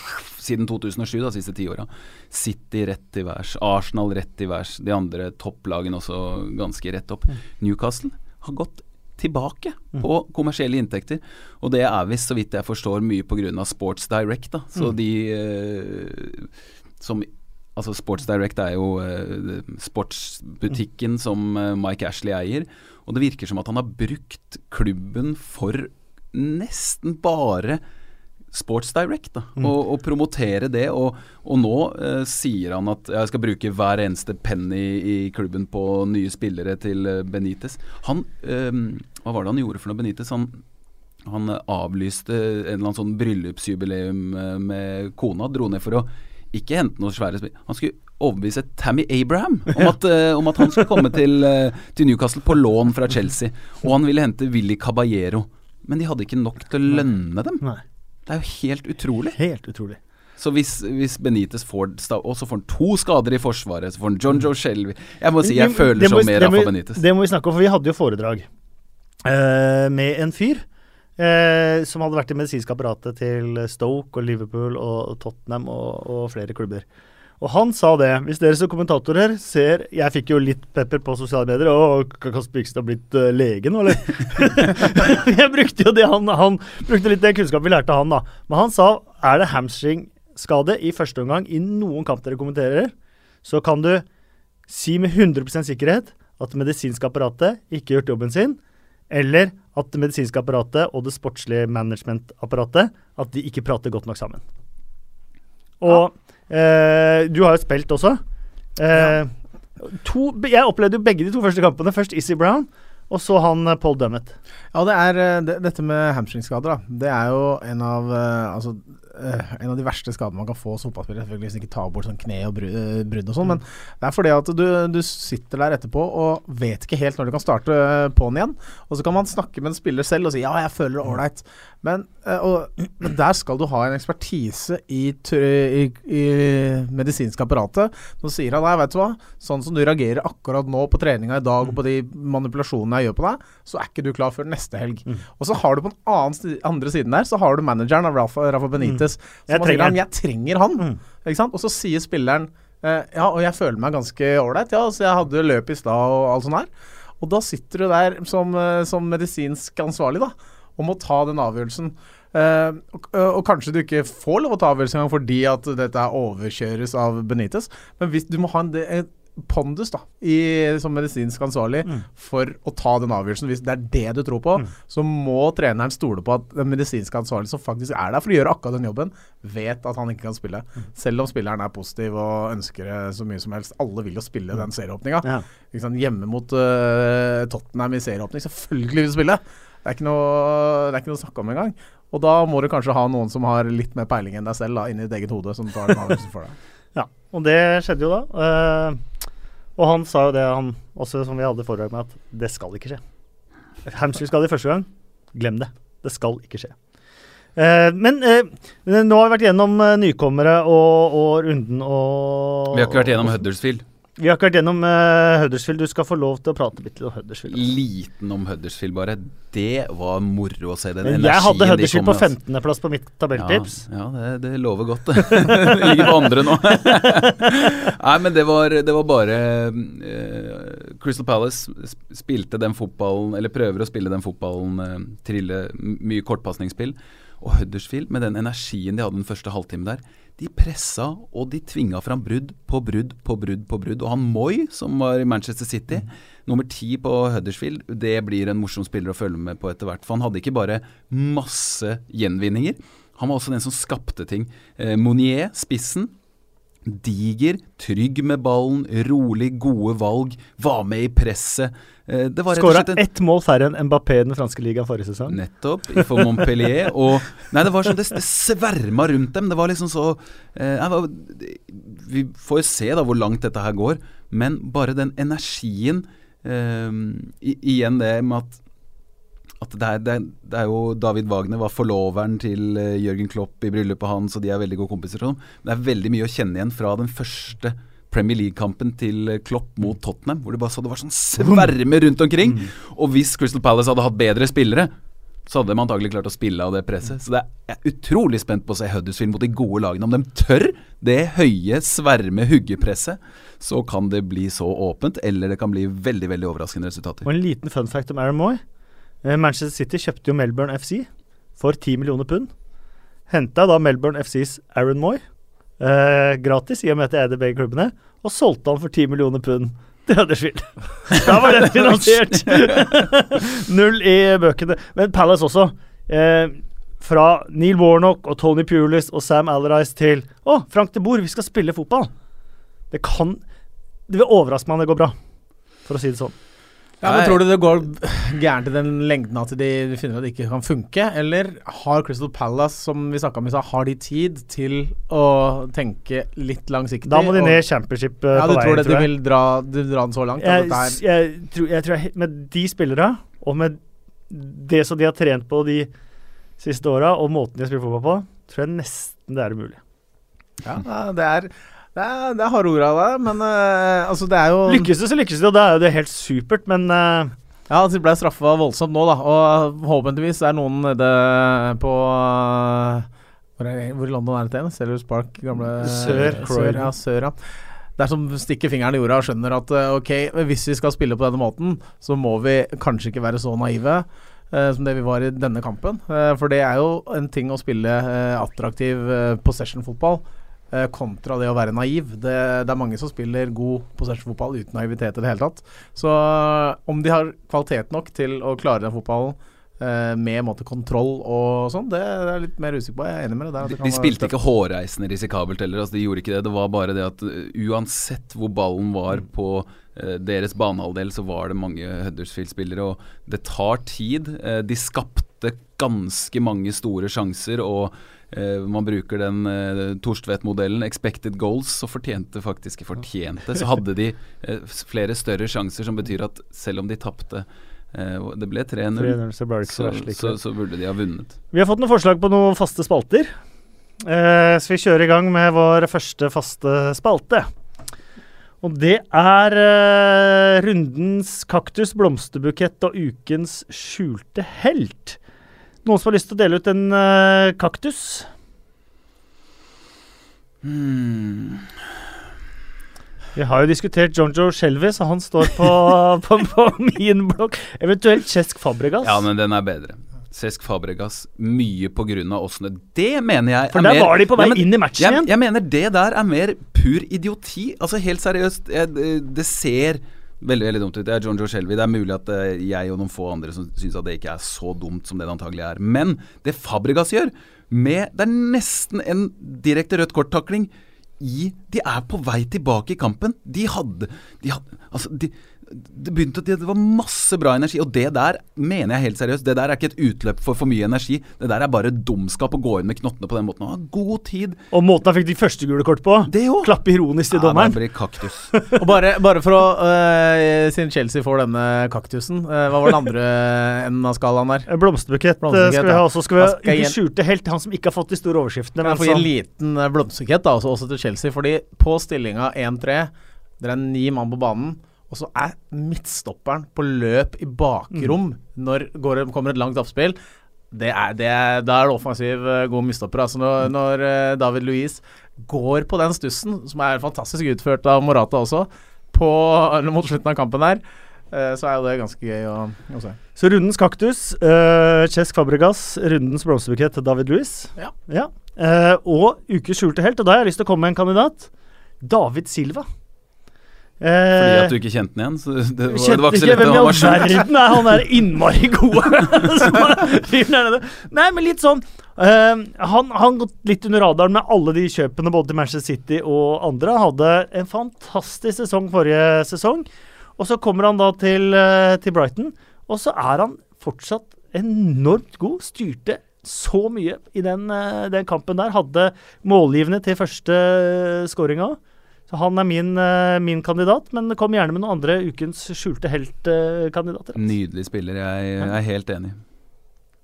siden 2007, da, siste ti åra, City rett til værs, Arsenal rett til værs, de andre topplagene også ganske rett opp. Newcastle har gått tilbake på kommersielle inntekter. Og det er visst, så vidt jeg forstår, mye pga. Sports Direct. Da. Så de eh, som Altså Sports Direct er jo eh, sportsbutikken som eh, Mike Ashley eier. Og det virker som at han har brukt klubben for nesten bare Sports Direct, da, og, og promotere det. Og, og nå eh, sier han at jeg skal bruke hver eneste penny i klubben på nye spillere til eh, Benitez. Han eh, Hva var det han gjorde for noe, Benitez? Han, han avlyste en eller annen sånn bryllupsjubileum eh, med kona. Dro ned for å ikke hente noe svære spill. Han skulle overbevise Tammy Abraham om at, eh, om at han skulle komme til, til Newcastle på lån fra Chelsea. Og han ville hente Willy Caballero. Men de hadde ikke nok til å lønne dem. Nei. Det er jo helt utrolig. Helt utrolig. Så hvis, hvis Benitez får Og så får han to skader i forsvaret, så får han John Joe Shelby Jeg må si jeg Det- føler det så mer Rafa Benitez. Det må vi snakke om, for vi hadde jo foredrag uh, med en fyr eh, som hadde vært i medisinske apparatet til Stoke og Liverpool og Tottenham og, og flere klubber. Og han sa det. Hvis dere som kommentatorer ser Jeg fikk jo litt pepper på sosiale medier. Og Kasper Bikstad har blitt uh, lege nå, eller? [laughs] jeg brukte jo det han Han brukte litt den kunnskapen vi lærte av han, da. Men han sa er det hamstringskade i første omgang i noen kamp dere kommenterer, så kan du si med 100 sikkerhet at det medisinske apparatet ikke har gjort jobben sin, eller at det medisinske apparatet og det sportslige managementapparatet at de ikke prater godt nok sammen. Og eh, du har jo spilt også. Eh, to, jeg opplevde jo begge de to første kampene. Først Issy Brown, og så han eh, Paul Dummett. Ja, det er eh, det, dette med hamstringsskader, da. Det er jo en av eh, Altså en av de verste skadene man kan få som fotballspiller. Selvfølgelig hvis ikke tar bort sånn kne og eh, brudd og sånn, men det er fordi at du, du sitter der etterpå og vet ikke helt når du kan starte eh, på'n igjen. Og så kan man snakke med en spiller selv og si 'ja, jeg føler det ålreit'. Men, eh, og, [clears throat] men der skal du ha en ekspertise i, i, i medisinske apparatet som sier at 'nei, vet du hva, sånn som du reagerer akkurat nå på treninga i dag og på de manipulasjonene jeg gjør på deg, så er ikke du klar før neste helg'. Og så har du på den andre siden der, så har du manageren av Rafa, Rafa Benitez. Som Jeg trenger «Ja, han». 'jeg trenger han'. Ikke sant? Og så sier spilleren eh, 'ja, og jeg føler meg ganske ålreit', ja, så jeg hadde løp i stad og alt sånt her. Og da sitter du der som, eh, som medisinsk ansvarlig, da, og må ta den avgjørelsen. Uh, og, og kanskje du ikke får lov å ta avgjørelsen engang fordi at dette er overkjøres av Benitez, men hvis du må ha en, en, pondus da i, som medisinsk ansvarlig Mm. for å ta den avgjørelsen. Hvis det er det du tror på, Mm. så må treneren stole på at den medisinske ansvarlige som faktisk er der for å gjøre akkurat den jobben, vet at han ikke kan spille. Mm. Selv om spilleren er positiv og ønsker det så mye som helst. Alle vil jo spille den serieåpninga. Ja. Ikke? Hjemme mot uh, Tottenham i serieåpning. Selvfølgelig vil du spille! Det er ikke noe, det er ikke noe å snakke om engang. Og da må du kanskje ha noen som har litt mer peiling enn deg selv da, inni ditt eget hode, som tar den avgjørelsen for deg. [laughs] Ja, og det skjedde jo da. Eh, og han sa jo det, han også som vi hadde foredrag med, at det skal ikke skje. Hamstring-skade første gang, glem det. Det skal ikke skje. Eh, men eh, nå har vi vært gjennom eh, nykommere og, og runden og Vi har ikke vært gjennom Huddersfield. Vi har ikke vært gjennom uh, Huddersfield. Du skal få lov til å prate litt om Huddersfield. Liten om Huddersfield, bare. Det var moro å se den energien de kom med. jeg hadde Huddersfield på altså. 15.-plass på mitt tabelltips. Ja, ja det, det lover godt. det [laughs] ligger på andre nå. [laughs] Nei, men det var, det var bare uh, Crystal Palace spilte den fotballen, eller prøver å spille den fotballen, uh, trille mye kortpasningsspill. Og Huddersfield, med den energien de hadde den første halvtimen der, de pressa og de tvinga fram brudd på brudd på brudd på brudd. Og han Moy, som var i Manchester City, nummer ti på Huddersfield, det blir en morsom spiller å følge med på etter hvert. For han hadde ikke bare masse gjenvinninger, han var også den som skapte ting. Eh, Monier, spissen, diger, trygg med ballen, rolig, gode valg, var med i presset. Eh, det Skåra ett mål færre enn Mbappé i den franske ligaen forrige sesong. Nettopp, for Montpellier. [laughs] Og Nei, det var sånn det, det sverma rundt dem. Det var liksom så eh, var, Vi får jo se da hvor langt dette her går, men bare den energien eh, Igjen det med at at det er, det, er, det er jo David Wagner var forloveren til eh, Jørgen Klopp i bryllupet hans, og de er veldig gode kompiser. sånn. Det er veldig mye å kjenne igjen fra den første Premier League-kampen til eh, Klopp mot Tottenham, hvor det bare så det var sånn sverme rundt omkring. Og hvis Crystal Palace hadde hatt bedre spillere, så hadde de antagelig klart å spille av det presset. Så det er, jeg er utrolig spent på å se Huddersfield mot de gode lagene. Om de tør det høye, sverme huggepresset, så kan det bli så åpent, eller det kan bli veldig veldig overraskende resultater. Og en liten fun fact om Aaron Moy. Eh, Manchester City kjøpte jo Melbourne FC for 10 millioner pund. Henta da Melbourne FCs Aaron Moy eh, gratis, i og med at jeg eide begge klubbene, og solgte han for 10 millioner pund til Huddersfield. [laughs] da var den finansiert! [laughs] Null i bøkene. Men Palace også. Eh, fra Neil Warnock og Tony Pulis og Sam Alarise til Å, Frank de Boer, vi skal spille fotball! Det kan Det vil overraske meg om det går bra, for å si det sånn. Ja, men Tror du det går gærent i den lengden at de finner at det ikke kan funke? Eller har Crystal Palace, som vi snakka om i stad, har de tid til å tenke litt langsiktig? Da må de ned i championship uh, Ja, på du tror veien, det, de vil dra, du dra den så langt? Jeg, At er, jeg, tror, jeg tror jeg, Med de spillere, og med det som de har trent på de siste åra, og måten de har spilt fotball på, tror jeg nesten det er umulig. ja, det er det er, det er harde ord av deg, men uh, altså det er jo Lykkes det, så lykkes det, og da er jo det helt supert, men uh, Ja, de ble straffa voldsomt nå, da. Og håpentligvis er noen nede på uh, hvor, er, hvor i London er det til? igjen? Sellers Park? Gamle Sør, Sør, ja, sør, ja. Der som stikker fingeren i jorda og skjønner at uh, ok, hvis vi skal spille på denne måten, så må vi kanskje ikke være så naive. uh, som det vi var i denne kampen. Uh, for det er jo en ting å spille uh, attraktiv uh, possession-fotball kontra det å være naiv. Det, det er mange som spiller god possession-fotball uten naivitet i det hele tatt. Så uh, om de har kvalitet nok til å klare den fotballen uh, med måte, kontroll og sånn, det, det er jeg litt mer usikker på. Jeg er enig med deg. der. De, de spilte ikke hårreisende risikabelt heller. Altså, de gjorde ikke det. Det var bare det at uh, uansett hvor ballen var Mm. på uh, deres banehalvdel, så var det mange Huddersfield-spillere. Og det tar tid. Uh, de skapte ganske mange store sjanser. og uh, man bruker den uh, Torstvedt-modellen, expected goals, så fortjente faktisk fortjente. Så hadde de uh, flere større sjanser, som betyr at selv om de tapte uh, Det ble 3-0. 3-0, så ble det ikke så Så, så, så burde de ha vunnet. Vi har fått noen forslag på noen faste spalter. Eh, så vi kjører i gang med vår første faste spalte. Og det er eh, rundens kaktus, blomsterbukett og ukens skjulte helt. Noen som har lyst til å dele ut en uh, kaktus? Hmm. Vi har jo diskutert Jonjo Shelby, så han står på, [laughs] på, på min blokk. Eventuelt Cesc Fabregas. Ja, men den er bedre. Cesc Fabregas mye pga. åssen Det mener jeg For er der mer var de på vei Ja, men- inn i matchen jeg, igjen. jeg mener det der er mer pur idioti. Altså helt seriøst, jeg, det ser veldig veldig dumt. Jeg er John Joe Shelby. Det er mulig at eh, jeg og noen få andre som syns at det ikke er så dumt som det det antagelig er. Men det Fabregas gjør, med Det er nesten en direkte rødt kort-takling i De er på vei tilbake i kampen. De hadde, de hadde Altså, de det begynte Det var masse bra energi, og det der mener jeg helt seriøst. Det der er ikke et utløp for for mye energi. Det der er bare dumskap å gå inn med knottene på den måten. Ha god tid. Og måten han fikk de første gule kort på. Det òg. Klappe ironisk til Ja, dommeren. det blir kaktus. [laughs] Og bare, bare for å uh, Siden Chelsea får denne kaktusen, uh, hva var den andre enden av skalaen der? Eh, Blomsterbukett, eh, Blomsterbukett, skal vi ha også. Skal vi skal gi skjulte helt, han som ikke har fått de store overskriftene. Kan jeg Men få gi en liten blomsterbukett da, også, også til Chelsea? Fordi på stillinga 1-3, dere er ni mann på banen, og så er midtstopperen på løp i bakrom når går, det- kommer et langt oppspill. Det er, det da er det offensiv øh, god midtstopper. Altså når, når øh, David Louise går på den stussen, som er fantastisk utført av Morata også, på, mot slutten av kampen der, øh, så er jo det ganske gøy å, å se. så rundens kaktus, uh, Chesk Fabregas, rundens blomsterbukett, David Louise. Ja. Eh, og ukes skjulte helt, og da har jeg lyst til å komme med en kandidat. David Silva. Fordi Eh, at du ikke kjente den igjen. Så det, var, Kjente det var ikke så lett hvem i all verden er han der innmari gode. [laughs] Nei, men litt sånn uh, Han har gått litt under radaren med alle de kjøpene både til Manchester City og andre. Hadde en fantastisk sesong forrige sesong. Og så kommer han da til, uh, til Brighton, og så er han fortsatt enormt god. Styrte så mye i den, uh, den kampen der. Hadde målgivende til første skåringa. Så han er min, eh, min kandidat, men kom gjerne med noen andre ukens skjulte helt-kandidater. Nydelig spiller. Jeg er helt enig.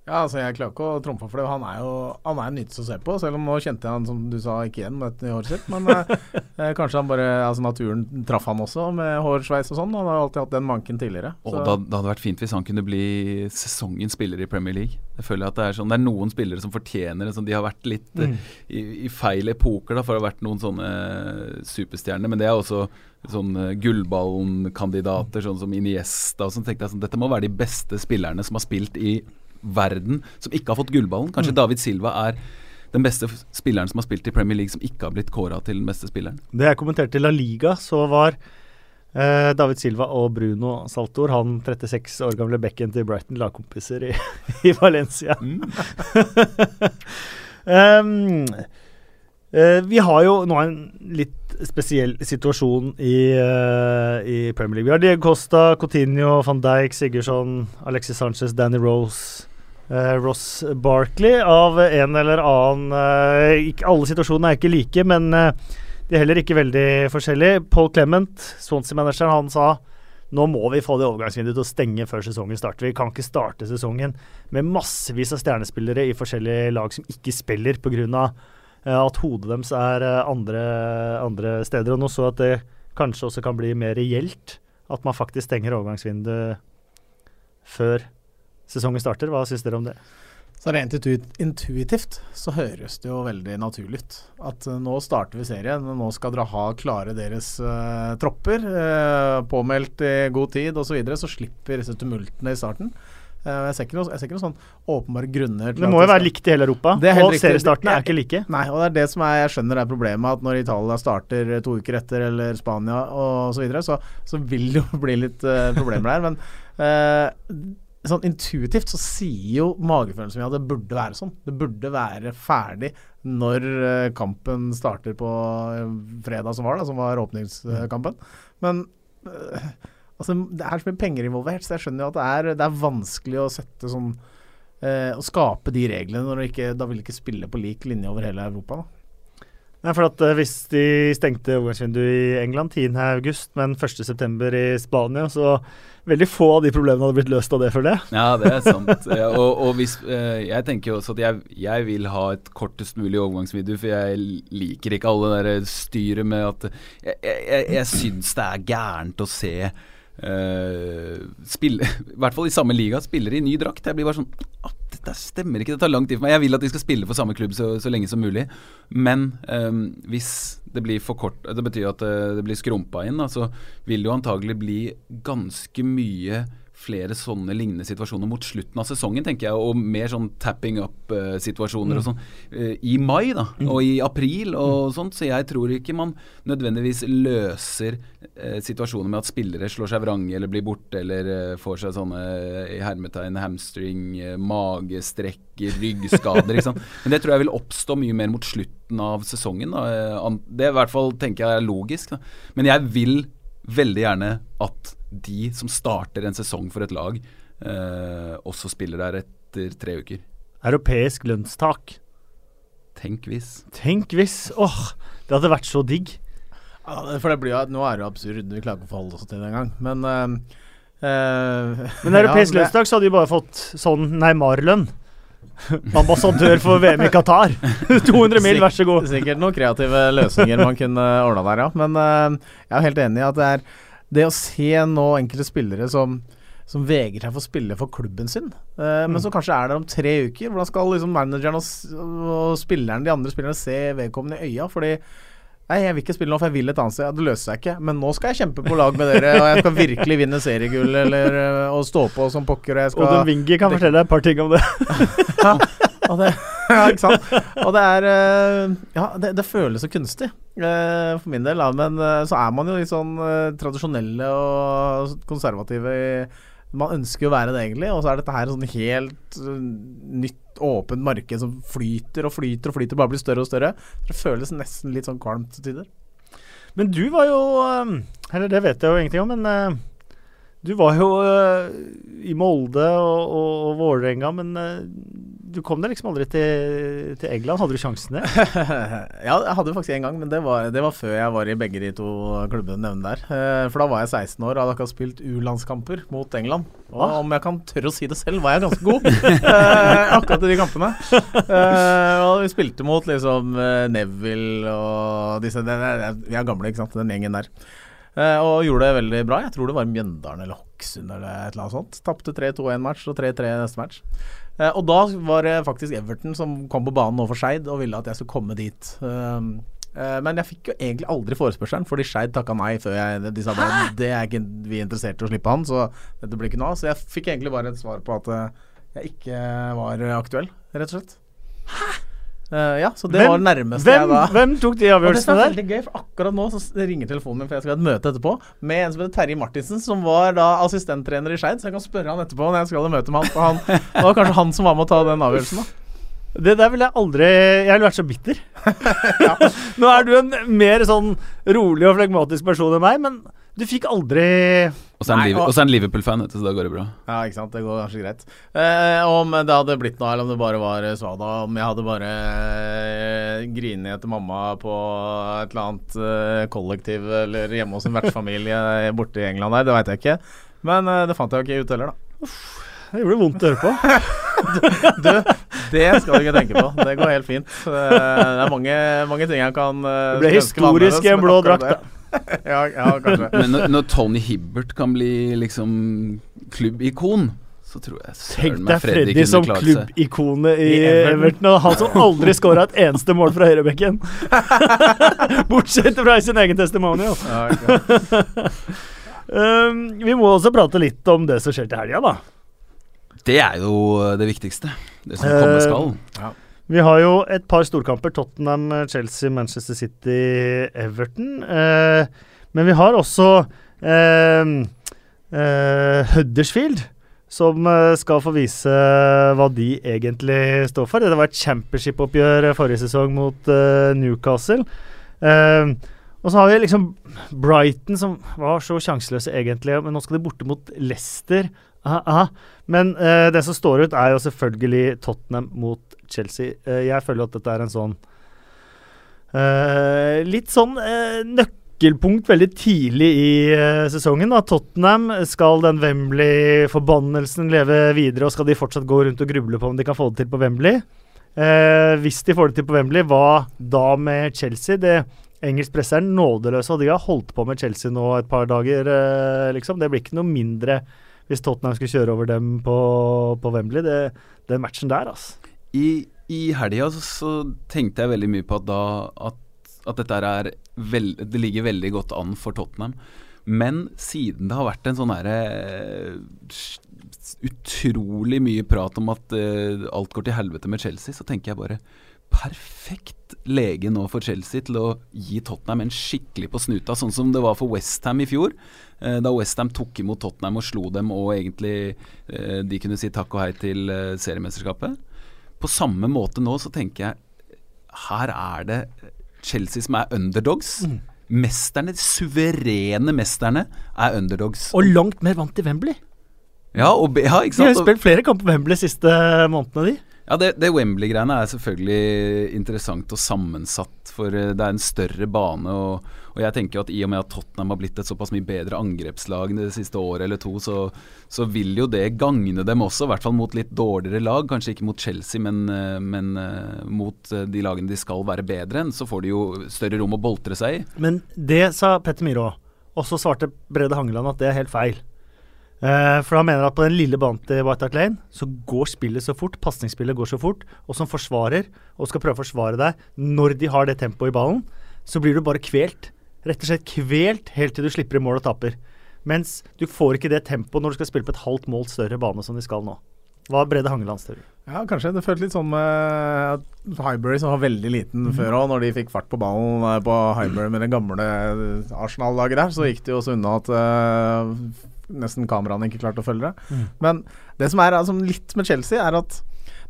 Ja, altså Jeg klarer ikke å trumfe for det. Han er jo Han er nytelse å se på. Selv om nå kjente jeg han som du sa ikke igjen med et håret sitt. Men eh, [laughs] eh, kanskje han bare Altså naturen traff han også med hårsveis og sånn. Han har alltid hatt den manken tidligere. Og da, det hadde vært fint hvis han kunne bli sesongens spiller i Premier League. Jeg føler at Det er sånn Det er noen spillere som fortjener det. Sånn, de har vært litt mm. i, i feil epoker da for å ha vært noen sånne eh, superstjerner. Men det er også sånn uh, sånn som Iniesta. Og sånn tenkte jeg sånn Dette må være de beste spillerne som har spilt i verden, som ikke har fått gullballen. Kanskje David Silva er den beste spilleren som har spilt i Premier League, som ikke har blitt kåra til den beste spilleren. Det jeg kommenterte i La Liga, så var eh, David Silva og Bruno Saltor, han 36 år gamle bekken til Brighton, lagkompiser i, [laughs] i Valencia. [laughs] Um, eh, vi har jo nå en litt spesiell situasjon i, uh, i Premier League. Vi har Diego Costa, Coutinho, van Dijk, Sigurdsson, Alexis Sanchez, Danny Rose, Ross Barkley av en eller annen eh, ikke, Alle situasjonene er ikke like, men eh, de er heller ikke veldig forskjellige. Paul Clement, Swansea-manageren, han sa nå må vi få det overgangsvinduet til å stenge før sesongen starter. Vi kan ikke starte sesongen med massevis av stjernespillere i forskjellige lag som ikke spiller pga. At hodet deres er eh, andre, andre steder. Og nå så at det kanskje også kan bli mer reelt. At man faktisk stenger overgangsvinduet før sesongen starter. Hva syns dere om det? Så rent intuitivt så høres det jo veldig naturlig ut. At eh, nå starter vi serien, og nå skal dere ha klare deres uh, tropper. Uh, påmeldt i god tid osv., så, videre, så slipper disse tumultene i starten. Uh, jeg, ser ikke noe, noen sånn åpenbare grunner Det må jo være likt i hele Europa. Og riktig. seriestartene er ikke like. Nei, og det er det som er, jeg skjønner er problemet, at når Italia starter to uker etter, eller Spania og så videre, så, så vil det jo [laughs] bli litt problemer der. Men sånn intuitivt så sier jo magefølelsen min at det burde være sånn. Det burde være ferdig når eh, kampen starter på eh, fredag som var, da, som var åpningskampen. Men eh, altså, det er så mye penger involvert, så jeg skjønner jo at det er, det er vanskelig å sette sånn Å skape de reglene når du ikke Da vil du ikke spille på lik linje over hele Europa. Da. Nei, for at eh, Hvis de stengte overgangsvinduet i England 10.8, men 1.9. i Spania, så veldig få av de problemene hadde blitt løst av det, føler jeg. Ja, det er [laughs] sant. Og, og hvis, eh, jeg tenker jo også at jeg, jeg vil ha et kortest mulig overgangsvindu, for jeg liker ikke alle det der styret med at Jeg, jeg, jeg, syns det er gærent å se eh, spille, [laughs] I hvert fall i samme liga, spillere i ny drakt. Jeg blir bare sånn Dette stemmer ikke, det tar lang tid for meg. Jeg vil at de skal spille for samme klubb så, så lenge som mulig. Men um, hvis det blir for kort Det betyr at eh, det blir skrumpa inn. Så vil det jo antagelig bli ganske mye flere sånne lignende situasjoner mot slutten av sesongen, tenker jeg, og mer sånn tapping up-situasjoner og sånn eh, i mai da, og i april og sånt. Så jeg tror ikke man nødvendigvis løser eh, situasjoner med at spillere slår seg vrange eller blir borte eller eh, får seg sånne i hermetegn hamstring, magestrekk, ryggskader. ikke sant? [laughs] Men det tror jeg vil oppstå mye mer mot slutten av sesongen. Da. Det i hvert fall tenker jeg er logisk. Da. Men jeg vil veldig gjerne at de som starter en sesong for et lag, eh, også spiller der etter tre uker. Europeisk lønnstak. Tenk hvis. Tenk hvis Åh, det hadde vært så digg. Ja, for det blir jo, Nå er det jo absurd, vi klarer ikke å forholde oss til det engang. Men uh, uh, Men europeisk [laughs] lønnstak så hadde de bare fått sånn Neymar-lønn. [laughs] Ambassadør for VM i Qatar. [laughs] 200 mil, vær så god. Sikkert noen kreative løsninger man kunne ordna der, ja. Men uh, jeg er helt enig i at det er det å se nå enkelte spillere som som vegrer seg for å spille for klubben sin, men Mm. som kanskje er der om tre uker. Hvordan skal liksom manageren og, og spilleren, de andre spillerne se vedkommende i øya? Fordi Nei, jeg vil ikke spille nå, for jeg vil et annet sted. Ja, Det løser seg ikke. Men nå skal jeg kjempe på lag med dere, og jeg skal virkelig vinne seriegull eller, eh, og stå på som pokker. Og jeg skal Odin Wingi kan fortelle deg et par ting om det. [laughs] og det, [laughs] ja, ikke sant. Og det er eh, Ja, det, det føles så kunstig eh, for min del, da. Men så er man jo litt sånn tradisjonelle og konservative i Man ønsker å være det, egentlig. Og så er dette her sånn helt eh, nytt, åpent marked som flyter og flyter og flyter, bare blir større og større. Så det føles nesten litt sånn kvalmt til tider. Men du var jo um, Eller det vet jeg jo ingenting om, men uh, du var jo uh, i Molde og, og, og Vålerenga, men uh, du kom deg liksom aldri til, til England. Hadde du sjansen det? [laughs] ja, jeg hadde faktisk en gang, men det var, det var før jeg var i begge de to klubbene nevnt der. Uh, for da var jeg 16 år og hadde akkurat spilt U-landskamper mot England. Og Ah. om jeg kan tørre å si det selv, var jeg ganske god akkurat i de kampene. Og vi spilte mot liksom Neville og disse det, det, Vi er gamle, ikke sant, den gjengen der. Eh, og gjorde det veldig bra. Jeg tror det var Mjøndalen eller Hokksund eller et eller annet sånt. Tapte 3-2-1-match og 3-3 neste match. Eh, og da var det faktisk Everton som kom på banen overfor Skeid og ville at jeg skulle komme dit. Um, eh, men jeg fikk jo egentlig aldri forespørselen, fordi Skeid takka nei før jeg De sa at det er ikke vi interessert i å slippe han, så dette blir ikke noe av. Så jeg fikk egentlig bare et svar på at jeg ikke var aktuell, rett og slett. Eh, ja, så det Hvem- var det nærmeste Hvem, jeg da hvem tok de det avgjørelsene er der? veldig gøy, for akkurat nå så ringer telefonen min, for jeg skal ha et møte etterpå, med en som heter Terje Martinsen, som var da assistenttrener i Skeid. Så jeg kan spørre han etterpå når jeg skal ha møte med han. Han [laughs] det var kanskje han som var med å ta den avgjørelsen, da. Det der ville jeg aldri Jeg ville vært så bitter. [laughs] [laughs] Nå er du en mer sånn rolig og flegmatisk person enn meg, men du fikk aldri Og så er han er Liverpool-fan, vet du, så da går det bra. Ja, ikke sant. Det går kanskje greit. Eh, om det hadde blitt noe, eller om det bare var eh, svada. Om jeg hadde bare eh, grinet etter mamma på et eller annet eh, kollektiv eller hjemme hos en vertsfamilie [laughs] borte i England der, det veit jeg ikke. Men eh, det fant jeg jo ikke ut heller, da. Det gjorde vondt å høre på. [laughs] Du, det skal du ikke tenke på. Det går helt fint. Eh, Det er mange, mange ting jeg kan eh, Det ble historisk i en blå drakt, det- [laughs] ja, ja, kanskje. Men når, når Tony Hibbert kan bli liksom klubbikon, så tror jeg Tenk deg Freddy som klubbikonet i I Everton. Everton. Og han som aldri scora et eneste mål fra høyrebekken. [laughs] Bortsett fra i sin egen testimonial. Ja, okay. [laughs] Um, vi må også prate litt om det som skjer til helga, da. Det er jo det viktigste. Det som komme Eh, skal. Vi har jo et par storkamper. Tottenham, Chelsea, Manchester City, Everton. Eh, men vi har også eh, eh, Huddersfield, som eh, skal få vise hva de egentlig står for. Det var et championship-oppgjør forrige sesong mot eh, Newcastle. Eh, og så har vi liksom Brighton, som var så sjanseløse egentlig, men nå skal de borte mot Leicester. Aha, aha. Men uh, det som står ut, er jo selvfølgelig Tottenham mot Chelsea. Uh, jeg føler at dette er en sånn uh, Litt sånn nøkkelpunkt veldig tidlig i sesongen. Da. Tottenham skal den Wembley-forbannelsen leve videre, og skal de fortsatt gå rundt og gruble på om de kan få det til på Wembley? Hvis de får det til på Wembley, hva da med Chelsea? Det Engelsk presse er nådeløse, og de har holdt på med Chelsea nå et par dager, liksom. Det blir ikke noe mindre hvis Tottenham skulle kjøre over dem på, på Wembley. Det, den matchen der, altså. I, i helga så, så tenkte jeg veldig mye på at da at, at dette er veld, Det ligger veldig godt an for Tottenham. Men siden det har vært en sånn herre utrolig mye prat om at uh, alt går til helvete med Chelsea, så tenker jeg bare perfekt lege nå for Chelsea til å gi Tottenham en skikkelig på snuta, sånn som det var for Westham i fjor. Uh, da Westham tok imot Tottenham og slo dem, og egentlig uh, de kunne si takk og hei til seriemesterskapet. På samme måte nå så tenker jeg her er det Chelsea som er underdogs. Mm. Mesterne, de suverene mesterne, er underdogs. Og langt mer vant til Wembley. Ja, og, ja, ikke sant? De har spilt flere kamper på Wembley de siste månedene, de. Ja, Det, det Wembley-greiene er selvfølgelig interessant og sammensatt, for eh, det er en større bane. Og, og, jeg tenker at i og med at Tottenham har blitt et såpass mye bedre angrepslag det siste året eller to, så, så vil jo det gagne dem også, i hvert fall mot litt dårligere lag. Kanskje ikke mot Chelsea, men, eh, men uh, mot de lagene de skal være bedre enn. Så får de jo større rom å boltre seg i. Men det sa Petter Myhre òg. Og så svarte Brede Hangeland at det er helt feil. Uh, for han mener at på den lille banen til White Hart Lane så går spillet så fort, pasningsspillet går så fort, og som forsvarer, og skal prøve å forsvare deg når de har det tempoet i ballen, så blir du bare kvelt. Rett og slett kvelt helt til du slipper i mål og taper. Mens du får ikke det tempoet når du skal spille på et halvt mål større bane som de skal nå. Hva er Brede Hangelands teori? Ja, kanskje. Det føltes litt sånn med Highbury, som var veldig liten mm. før òg. Når de fikk fart på ballen eh, på Highbury med det gamle Arsenal-laget der, så gikk det jo så unna at uh, nesten kameraene ikke klarte å følge det. Mm. Men det som er altså, litt med Chelsea, er at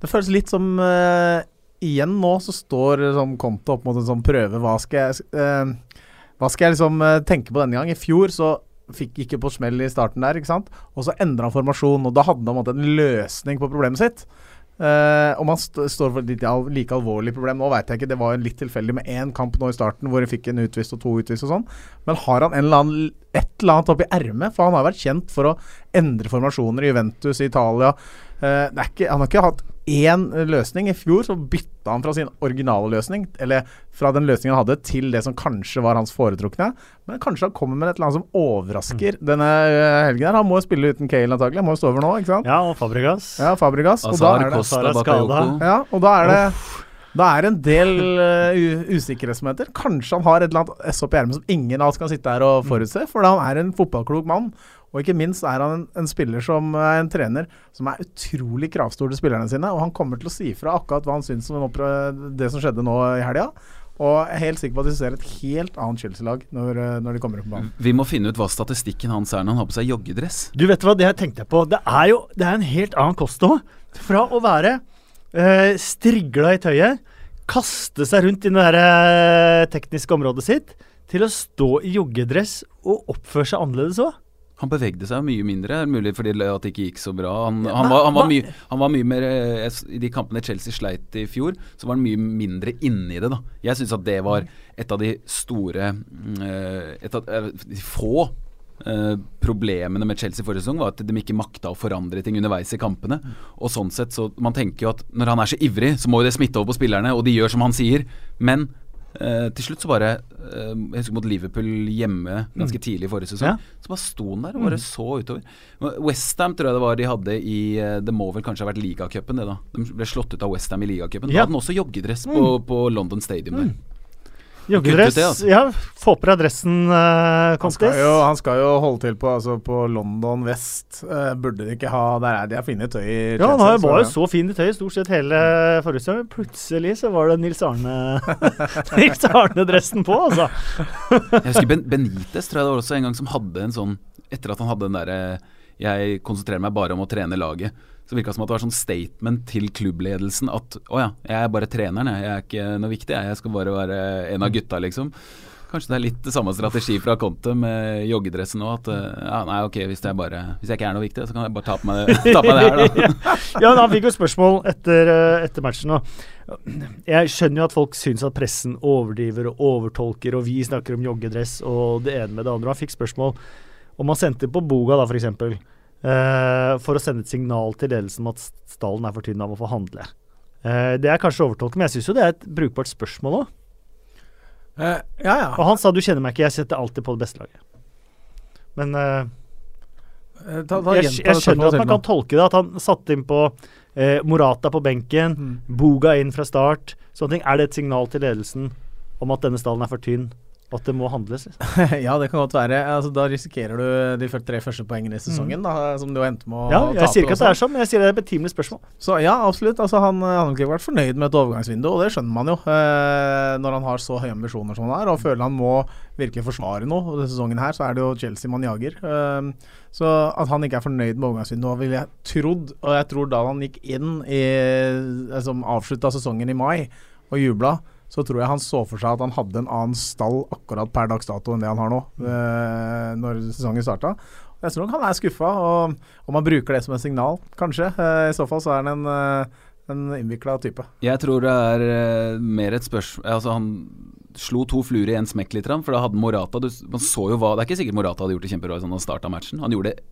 det føles litt som uh, Igjen nå så står sånn, Konto opp mot en sånn prøve. Hva skal jeg, uh, hva skal jeg liksom uh, tenke på denne gang? I fjor så fikk ikke på smell i starten der, ikke sant. Og så endra han formasjon, og da hadde han en løsning på problemet sitt. Uh, om han st står for et al like alvorlig problem nå, veit jeg ikke. Det var litt tilfeldig med én kamp nå i starten hvor han fikk en utvist og to utvist og sånn. Men har han eller annen, et eller annet oppi ermet? For han har vært kjent for å endre formasjoner i Juventus i Italia. Uh, ikke, han har ikke hatt én løsning. I fjor så bytta han fra sin originale løsning, eller fra den løsningen han hadde, til det som kanskje var hans foretrukne. Men kanskje han kommer med et eller annet som overrasker mm. denne eh, helgen. her Han må jo spille uten Kale antagelig. Han må jo stå over nå, ikke sant? Ja, og Fabregas. Ja, Fabregas. Og, da er det Costa. Ja, og da er det Da er en del uh, usikkerhetsmomenter. Kanskje han har et eller annet S opp i ermet som ingen av oss kan sitte her og forutse, for han er en fotballklok mann. Og ikke minst er han en, en, spiller som er en trener som er utrolig kravstor til spillerne sine. Og han kommer til å si fra akkurat hva han syns om det som skjedde nå i helga. Og jeg er helt sikker på at vi ser et helt annet Chelsea-lag når, når, de kommer opp på banen. Vi må finne ut hva statistikken hans er når han har på seg joggedress. Du vet hva, det jeg tenkte på. Det er jo det er en helt annen kost òg. Fra å være øh, strigla i tøyet, kaste seg rundt i det der, øh, tekniske området sitt, til å stå i joggedress og oppføre seg annerledes òg. Han bevegde seg mye mindre, mulig fordi at det ikke gikk så bra. Han, han, var, han, var, mye, han var, mye, mer eh, I de kampene Chelsea sleit i fjor, så var han mye mindre inni det. da. Jeg syns at det var et av de store mm, eh, Et av eh, de få Uh, problemene med Chelsea forrige sesong var at de ikke makta å forandre ting underveis i kampene. Og sånn sett så Man tenker jo at når han er så ivrig, så må jo det smitte over på spillerne, og de gjør som han sier. Men Uh, til slutt så bare uh, Jeg husker mot Liverpool hjemme ganske mm. tidlig i forrige sesong. Ja. Så bare sto han der og bare mm. så utover. Westham tror jeg det var de hadde i uh, Det må vel kanskje ha vært ligacupen, det da. De ble slått ut av Westham i ligacupen. Ja. Da hadde han også joggedress mm. på, på, London Stadium der. Joggedress. Altså. Ja, få på deg dressen, uh, han, skal jo, han skal jo holde til på, altså på London vest. Uh, burde de ikke ha Der er de har fine tøy Ja, han har, var jo så fin i tøyet stort sett hele forrige sesong. Plutselig så var det Nils Arne [laughs] Nils Arne-dressen på, altså. jeg husker ben Benitez tror jeg det var også en gang som hadde en sånn Etter at han hadde den derre Jeg konsentrerer meg bare om å trene laget. Så virka det som at det var sånn statement til klubbledelsen at å ja, jeg er bare treneren, jeg. jeg er ikke noe viktig, jeg. skal bare være en av gutta, liksom. Kanskje det er litt samme strategi fra Conte med joggedressen nå. At ja, nei, ok, hvis jeg, bare, hvis jeg ikke er noe viktig, så kan jeg bare ta på meg ta på meg det her, da. [laughs] ja, han fikk jo spørsmål etter, etter matchen. Og jeg skjønner jo at folk syns at pressen overdriver og overtolker, og vi snakker om joggedress og det ene med det andre. Han fikk spørsmål om han sendte på Boga, da, f.eks. Uh, for å sende et signal til ledelsen om at stallen er for tynn, av å få handle. Uh, det er kanskje overtolket, men jeg syns jo det er et brukbart spørsmål òg. Uh, eh, ja, ja. Og han sa 'du kjenner meg ikke, jeg setter alltid på det beste laget'. Men ta, ta jeg, jeg, skjønner at man kan tolke det, at han satte inn på Morata på benken, mm. Boga inn fra start. Sånne ting. Er det et signal til ledelsen om at denne stallen er for tynn? At det må handles. liksom. [laughs] ja, det kan godt være. Altså, da risikerer du de tre første poengene i sesongen, da, som du endte med å Ja, tape. jeg sier ikke at det er sånn. men jeg sier det er et betimelig spørsmål. Så ja, absolutt. Altså, han han har ikke vært fornøyd med et overgangsvindu, og det skjønner man jo. Eh, når han har så høye ambisjoner som han er, og føler han må virkelig forsvare noe. Og denne sesongen her så er det jo Chelsea man jager. Eh, så at han ikke er fornøyd med overgangsvinduet, ville jeg trodd. Og jeg tror da han gikk inn i eh, Som avslutta sesongen i mai og jubla, så tror jeg han så for seg at han hadde en annen stall akkurat per dags dato enn det han har nå, eh, når sesongen starta. Jeg tror nok han er skuffa, og om han bruker det som et signal, kanskje. Eh, I så fall så er han en, eh, en innvikla type. Jeg tror det er eh, mer et spørsmål Altså, han slo to fluer i en smekk litt, for da hadde Morata du, Man så jo hva Det er ikke sikkert Morata hadde gjort det kjempebra sånn han starta matchen. Han gjorde det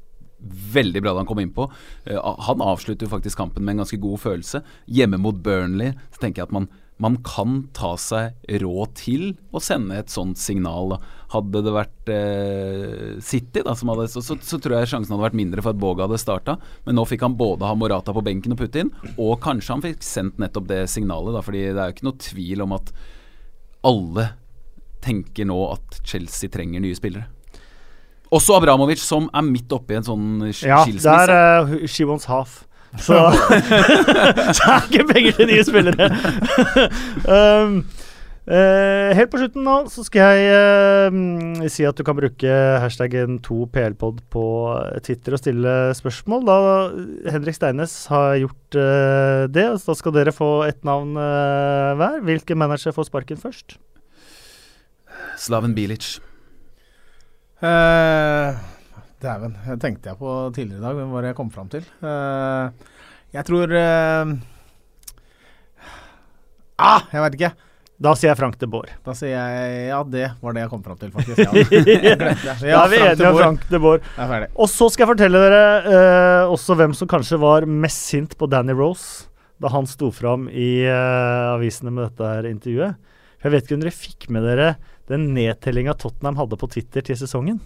veldig bra da han kom innpå. Uh, han avslutter jo faktisk kampen med en ganske god følelse. Hjemme mot Burnley så tenker jeg at man man kan ta seg råd til å sende et sånt signal. Hadde det vært eh, City, da, som hadde, så, så, så tror jeg sjansen hadde vært mindre for at Boga hadde starta. Men nå fikk han både ha Morata på benken og putte inn, og kanskje han fikk sendt nettopp det signalet. Da, fordi det er jo ikke noe tvil om at alle tenker nå at Chelsea trenger nye spillere. Også Abramovic, som er midt oppi en sånn skilsmisse. Ja, det er uh, She wants half. Så, [laughs] så er ikke penger til nye spillere. [laughs] um, uh, helt på slutten nå så skal jeg uh, si at du kan bruke hashtaggen 2plpod på Twitter og stille spørsmål. Da Henrik Steines har gjort uh, det, så da skal dere få ett navn hver. Hvilken manager får sparken først? Slaven Bilic. Uh, Dæven. Det tenkte jeg på tidligere i dag, hvem var det jeg kom fram til? Eh, jeg tror eh, Ah, jeg veit ikke. Da sier jeg Frank de Boer. Da sier jeg ja, det var det jeg kom fram til, faktisk. Ja, [laughs] jeg glemte det. da er vi enige om Frank de Boer. Er. Og så skal jeg fortelle dere eh, også hvem som kanskje var mest sint på Danny Rose da han sto fram i eh, avisene med dette her intervjuet. Jeg vet ikke om dere fikk med dere den nedtellinga Tottenham hadde på Twitter til sesongen.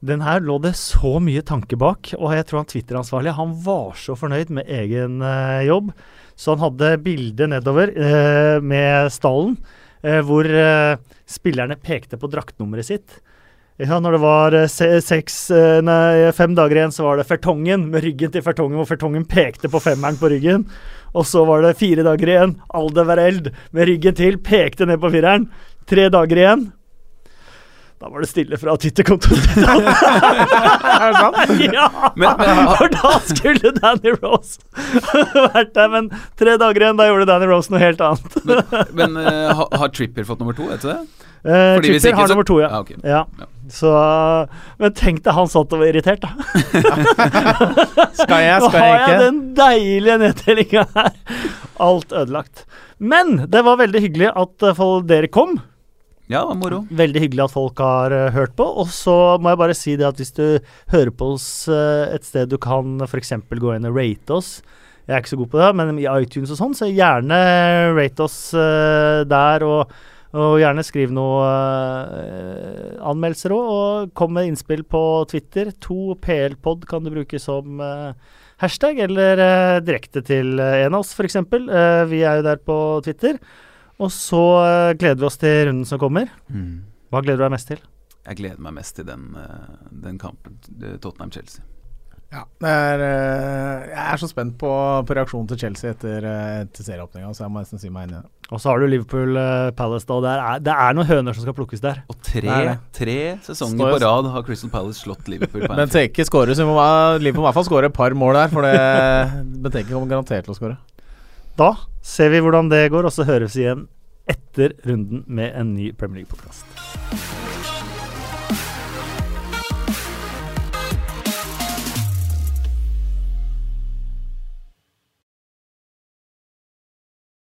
Den her lå det så mye tanke bak, og jeg tror han Twitter-ansvarlig han var så fornøyd med egen eh, jobb, så han hadde bilde nedover eh, med stallen eh, hvor eh, spillerne pekte på draktnummeret sitt. Ja, når det var eh, seks, eh, nei, fem dager igjen, så var det Fertongen med ryggen til Fertongen, hvor Fertongen pekte på femmeren på ryggen. Og så var det fire dager igjen. Aldevereld med ryggen til pekte ned på fireren. Tre dager igjen. Da var det stille fra Twitter-kontoen. [laughs] Er det sant? [laughs] ja! Men- men- For da skulle Danny Rose [laughs] vært der. Men tre dager igjen, da gjorde Danny Rose noe helt annet. Men, men uh, har Tripper fått nummer to, vet du det? Eh, hvis ikke har så- nummer to, ja. Ah, okay. ja. Ja. Så, men tenk deg han satt og var irritert, da. Skal jeg, ikke. Nå har jeg jeg den deilige nedtellinga her. Alt ødelagt. Men det var veldig hyggelig at uh, dere kom. Ja, det var moro. Veldig hyggelig at folk har uh, hørt på. Og så må jeg bare si det at hvis du hører på oss uh, et sted du kan f.eks. gå inn og rate oss Jeg er ikke så god på det, men i iTunes og sånn, så gjerne rate oss uh, der. og og gjerne skriv noen anmeldelser òg, og kom med innspill på Twitter. To PL-pod kan du bruke som hashtag, eller direkte til en av oss, f.eks. Uh, vi er jo der på Twitter. Og så uh, gleder vi oss til runden som kommer. Mm. Hva gleder du deg mest til? Jeg gleder meg mest til den, eh, den kampen. eh, Tottenham-Chelsea. Ja, det er, eh, jeg er så spent på, på reaksjonen til Chelsea etter, etter serieåpninga, så jeg må nesten si meg enig i det. Og så har du Liverpool Palace, da. Det er, det er noen høner som skal plukkes der. Og tre, Det det. tre sesonger Står på rad har Crystal Palace slått Liverpool på [laughs] Men tenk Teke skårer, så vi må, Liverpool må i hvert fall skåre et par mål der, for det Benteke kommer garantert til å skåre. Da ser vi hvordan det går, og så høres vi igjen etter runden med en ny Premier League-podkast.